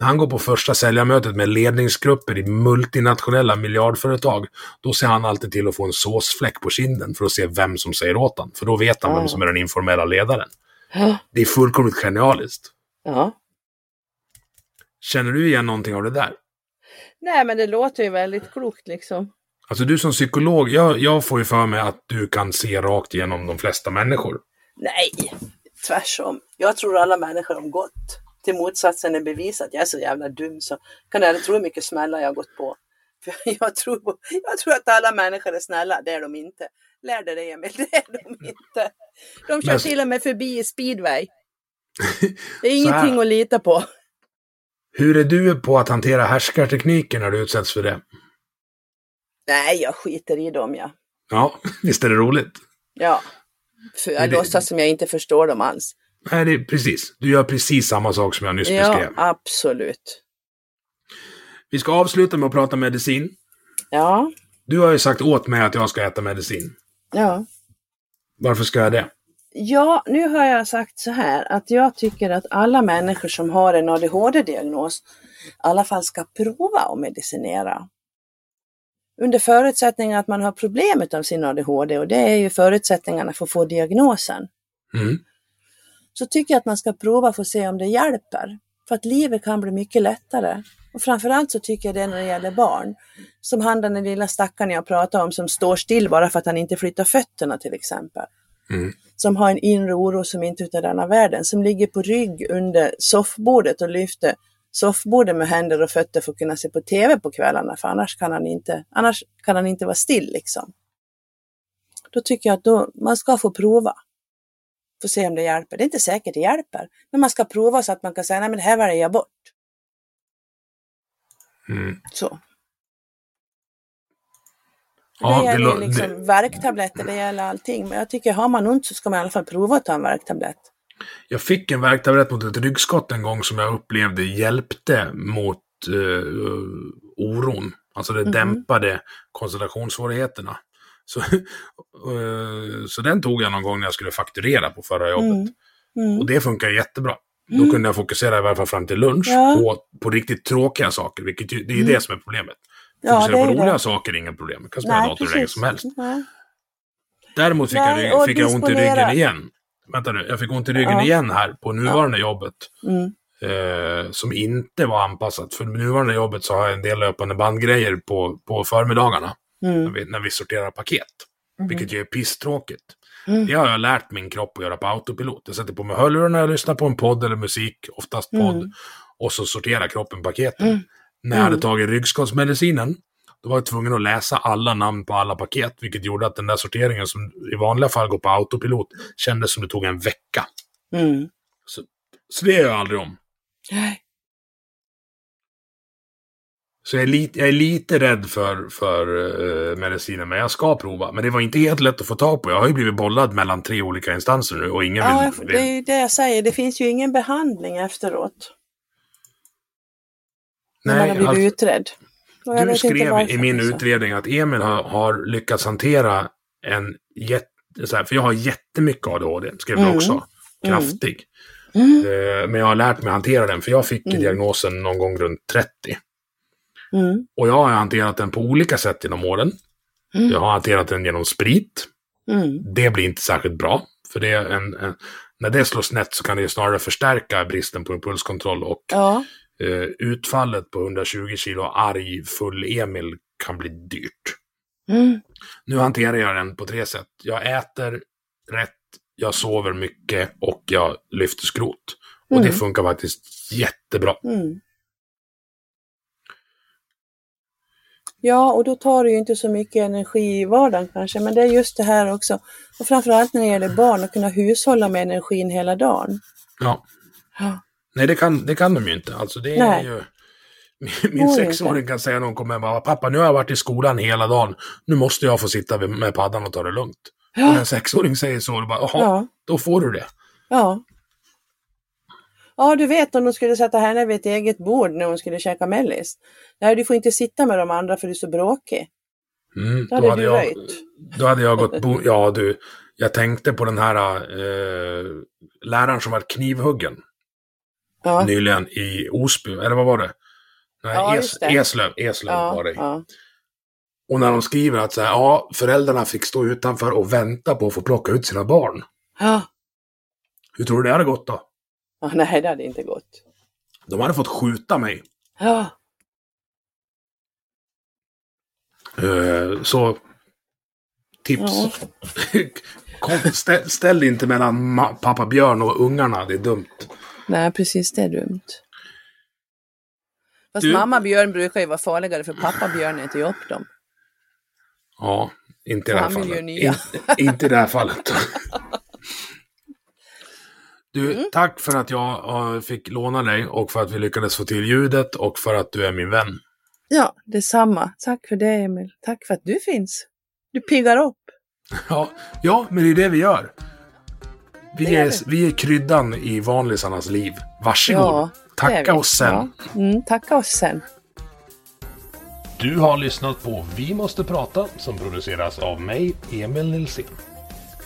När han går på första säljarmötet med ledningsgrupper i multinationella miljardföretag, då ser han alltid till att få en såsfläck på kinden för att se vem som säger åt han. För då vet han vem som är den informella ledaren. Det är fullkomligt genialiskt. ja. Känner du igen någonting av det där? Nej, men det låter ju väldigt klokt liksom. Alltså du som psykolog, jag, jag får ju för mig att du kan se rakt igenom de flesta människor. Nej, tvärsom. Jag tror alla människor om gott. Till motsatsen är bevisat. Jag är så jävla dum så kan jag tro hur mycket smällar jag har gått på. För jag, tror, jag tror att alla människor är snälla. Det är de inte. Lär dig det Emil, det är de inte. De kör Men- till och med förbi i speedway. Det är ingenting att lita på. Hur är du på att hantera härskartekniker när du utsätts för det? Nej, jag skiter i dem ja. Ja, visst är det roligt? Ja. För jag det- låtsas som jag inte förstår dem alls. Nej, det är precis. Du gör precis samma sak som jag nyss beskrev. Ja, absolut. Vi ska avsluta med att prata medicin. Ja, Du har ju sagt åt mig att jag ska äta medicin. ja. Varför ska jag det? Ja, nu har jag sagt så här att jag tycker att alla människor som har en ADHD-diagnos i alla fall ska prova att medicinera. Under förutsättning att man har problemet av sin ADHD och det är ju förutsättningarna för att få diagnosen. Mm. Så tycker jag att man ska prova för att se om det hjälper. För att livet kan bli mycket lättare. Och framförallt så tycker jag det när det gäller barn. Som han den lilla stackaren jag pratade om som står still bara för att han inte flyttar fötterna till exempel. Mm. Som har en inre oro som inte är utav denna världen. Som ligger på rygg under soffbordet och lyfter soffbordet med händer och fötter för att kunna se på TV på kvällarna. För annars kan han inte, annars kan han inte vara still liksom. Då tycker jag att då, man ska få prova. Få se om det hjälper. Det är inte säkert det hjälper. Men man ska prova så att man kan säga, nej men det här väljer jag bort. Mm. Så. Ja, det det gäller lå- liksom det- värktabletter, det gäller allting. Men jag tycker, har man ont så ska man i alla fall prova att ta en värktablett. Jag fick en värktablett mot ett ryggskott en gång som jag upplevde hjälpte mot eh, oron. Alltså det Mhm. dämpade koncentrationssvårigheterna. Så, eh, så den tog jag någon gång när jag skulle fakturera på förra jobbet. Mm. Mm. Och det funkar jättebra. Då kunde jag fokusera i varje fall fram till lunch Ja. Mm. på, på riktigt tråkiga saker. Vilket ju, det är ju det som är problemet. Ja, Fokusera är på roliga det. saker är inget problem. Jag kan spela Nej, dator hur länge som helst. Nej. Däremot fick, Nej, jag, fick jag ont i ryggen igen. Vänta nu, jag fick ont i ryggen Ja. igen här på nuvarande jobbet. Mm. Eh, som inte var anpassat. För nuvarande jobbet så har jag en del löpande bandgrejer på, på förmiddagarna. När, Mm. vi, när vi sorterar paket. Vilket ju är pisstråkigt. Mm. Det har jag lärt min kropp att göra på autopilot. Jag sätter på mig hörlurar när jag lyssnar på en podd eller musik, oftast podd. Mm. Och så sorterar kroppen paketen. Mm. När jag hade Mm. tagit ryggskottsmedicinen, då var jag tvungen att läsa alla namn på alla paket. Vilket gjorde att den där sorteringen som i vanliga fall går på autopilot kändes som det tog en vecka. Mm. Så det gör jag aldrig om. Nej. Så jag är lite, jag är lite rädd för, för uh, medicinen, men jag ska prova. Men det var inte helt lätt att få tag på. Jag har ju blivit bollad mellan tre olika instanser nu och ingen Ja, vill... det är ju det jag säger. Det finns ju ingen behandling efteråt. När man har blivit alltså, utredd. Du skrev i min utredning att Emil har, har lyckats hantera en jätte... Här, för jag har jättemycket ADHD, skrev du Mm. också. Mm. Kraftig. Mm. Eh, men jag har lärt mig hantera den, för jag fick Mm. diagnosen någon gång runt 30. Mm. Och jag har hanterat den på olika sätt genom åren. Mm. Jag har hanterat den genom sprit. Mm. Det blir inte särskilt bra. För det en, en, när det slår snett så kan det snarare förstärka bristen på impulskontroll och Ja. eh, utfallet på 120 kilo arg full Emil kan bli dyrt. Mm. Nu hanterar jag den på tre sätt. Jag äter rätt, jag sover mycket och jag lyfter skrot. Och det Mm. funkar faktiskt jättebra. Mm. Ja, och då tar det ju inte så mycket energi i vardagen kanske, men det är just det här också. Och framförallt när det gäller barn, att kunna hushålla med energin hela dagen. Ja. Ja. Nej, det kan, det kan de ju inte. Alltså det är Nej. ju... Min, sexåring kan säga när hon kommer hem pappa nu har jag varit i skolan hela dagen. Nu måste jag få sitta med paddan och ta det lugnt. Och när Ja. en sexåring säger så, då bara, Ja. då får du det. Ja. Ja, du vet om de skulle sätta henne vid ett eget bord när hon skulle käka mellis. Nej, du får inte sitta med de andra för du är så bråkig. Mm, Då hade du jag, röjt. Då hade jag gått bo, Ja, du. Jag tänkte på den här eh, läraren som var knivhuggen Ja, nyligen i Osby. Eller vad var det? Nej, Ja, es. Eslöv, Eslöv var ja, det. ja. Och när de skriver att så här, ja, föräldrarna fick stå utanför och vänta på att få plocka ut sina barn. ja. Hur tror du det hade gått då? Ja nej, det hade inte gått. De hade fått skjuta mig. Ja, Eh, så tips. Ja. Kom, ställ, ställ inte mellan pappa Björn och ungarna, det är dumt. nej precis det är dumt. Fast Du- mamma Björn brukar ju vara farligare för pappa Björn äter ju upp dem. Ja, inte i det här han vill fallet. ju. In, inte i det här fallet. Du, Mm. tack för att jag eh, fick låna dig och för att vi lyckades få till ljudet och för att du är min vän. Ja, detsamma. Tack för det Emil. Tack för att du finns. Du piggar upp. Ja, ja, men det är det vi gör. Vi Det gör är, vi är kryddan i vanlisarnas liv. Varsågod. Ja, är Tacka oss sen. Ja. Mm, tacka oss sen. Du har lyssnat på Vi måste prata som produceras av mig, Emil Nilsson.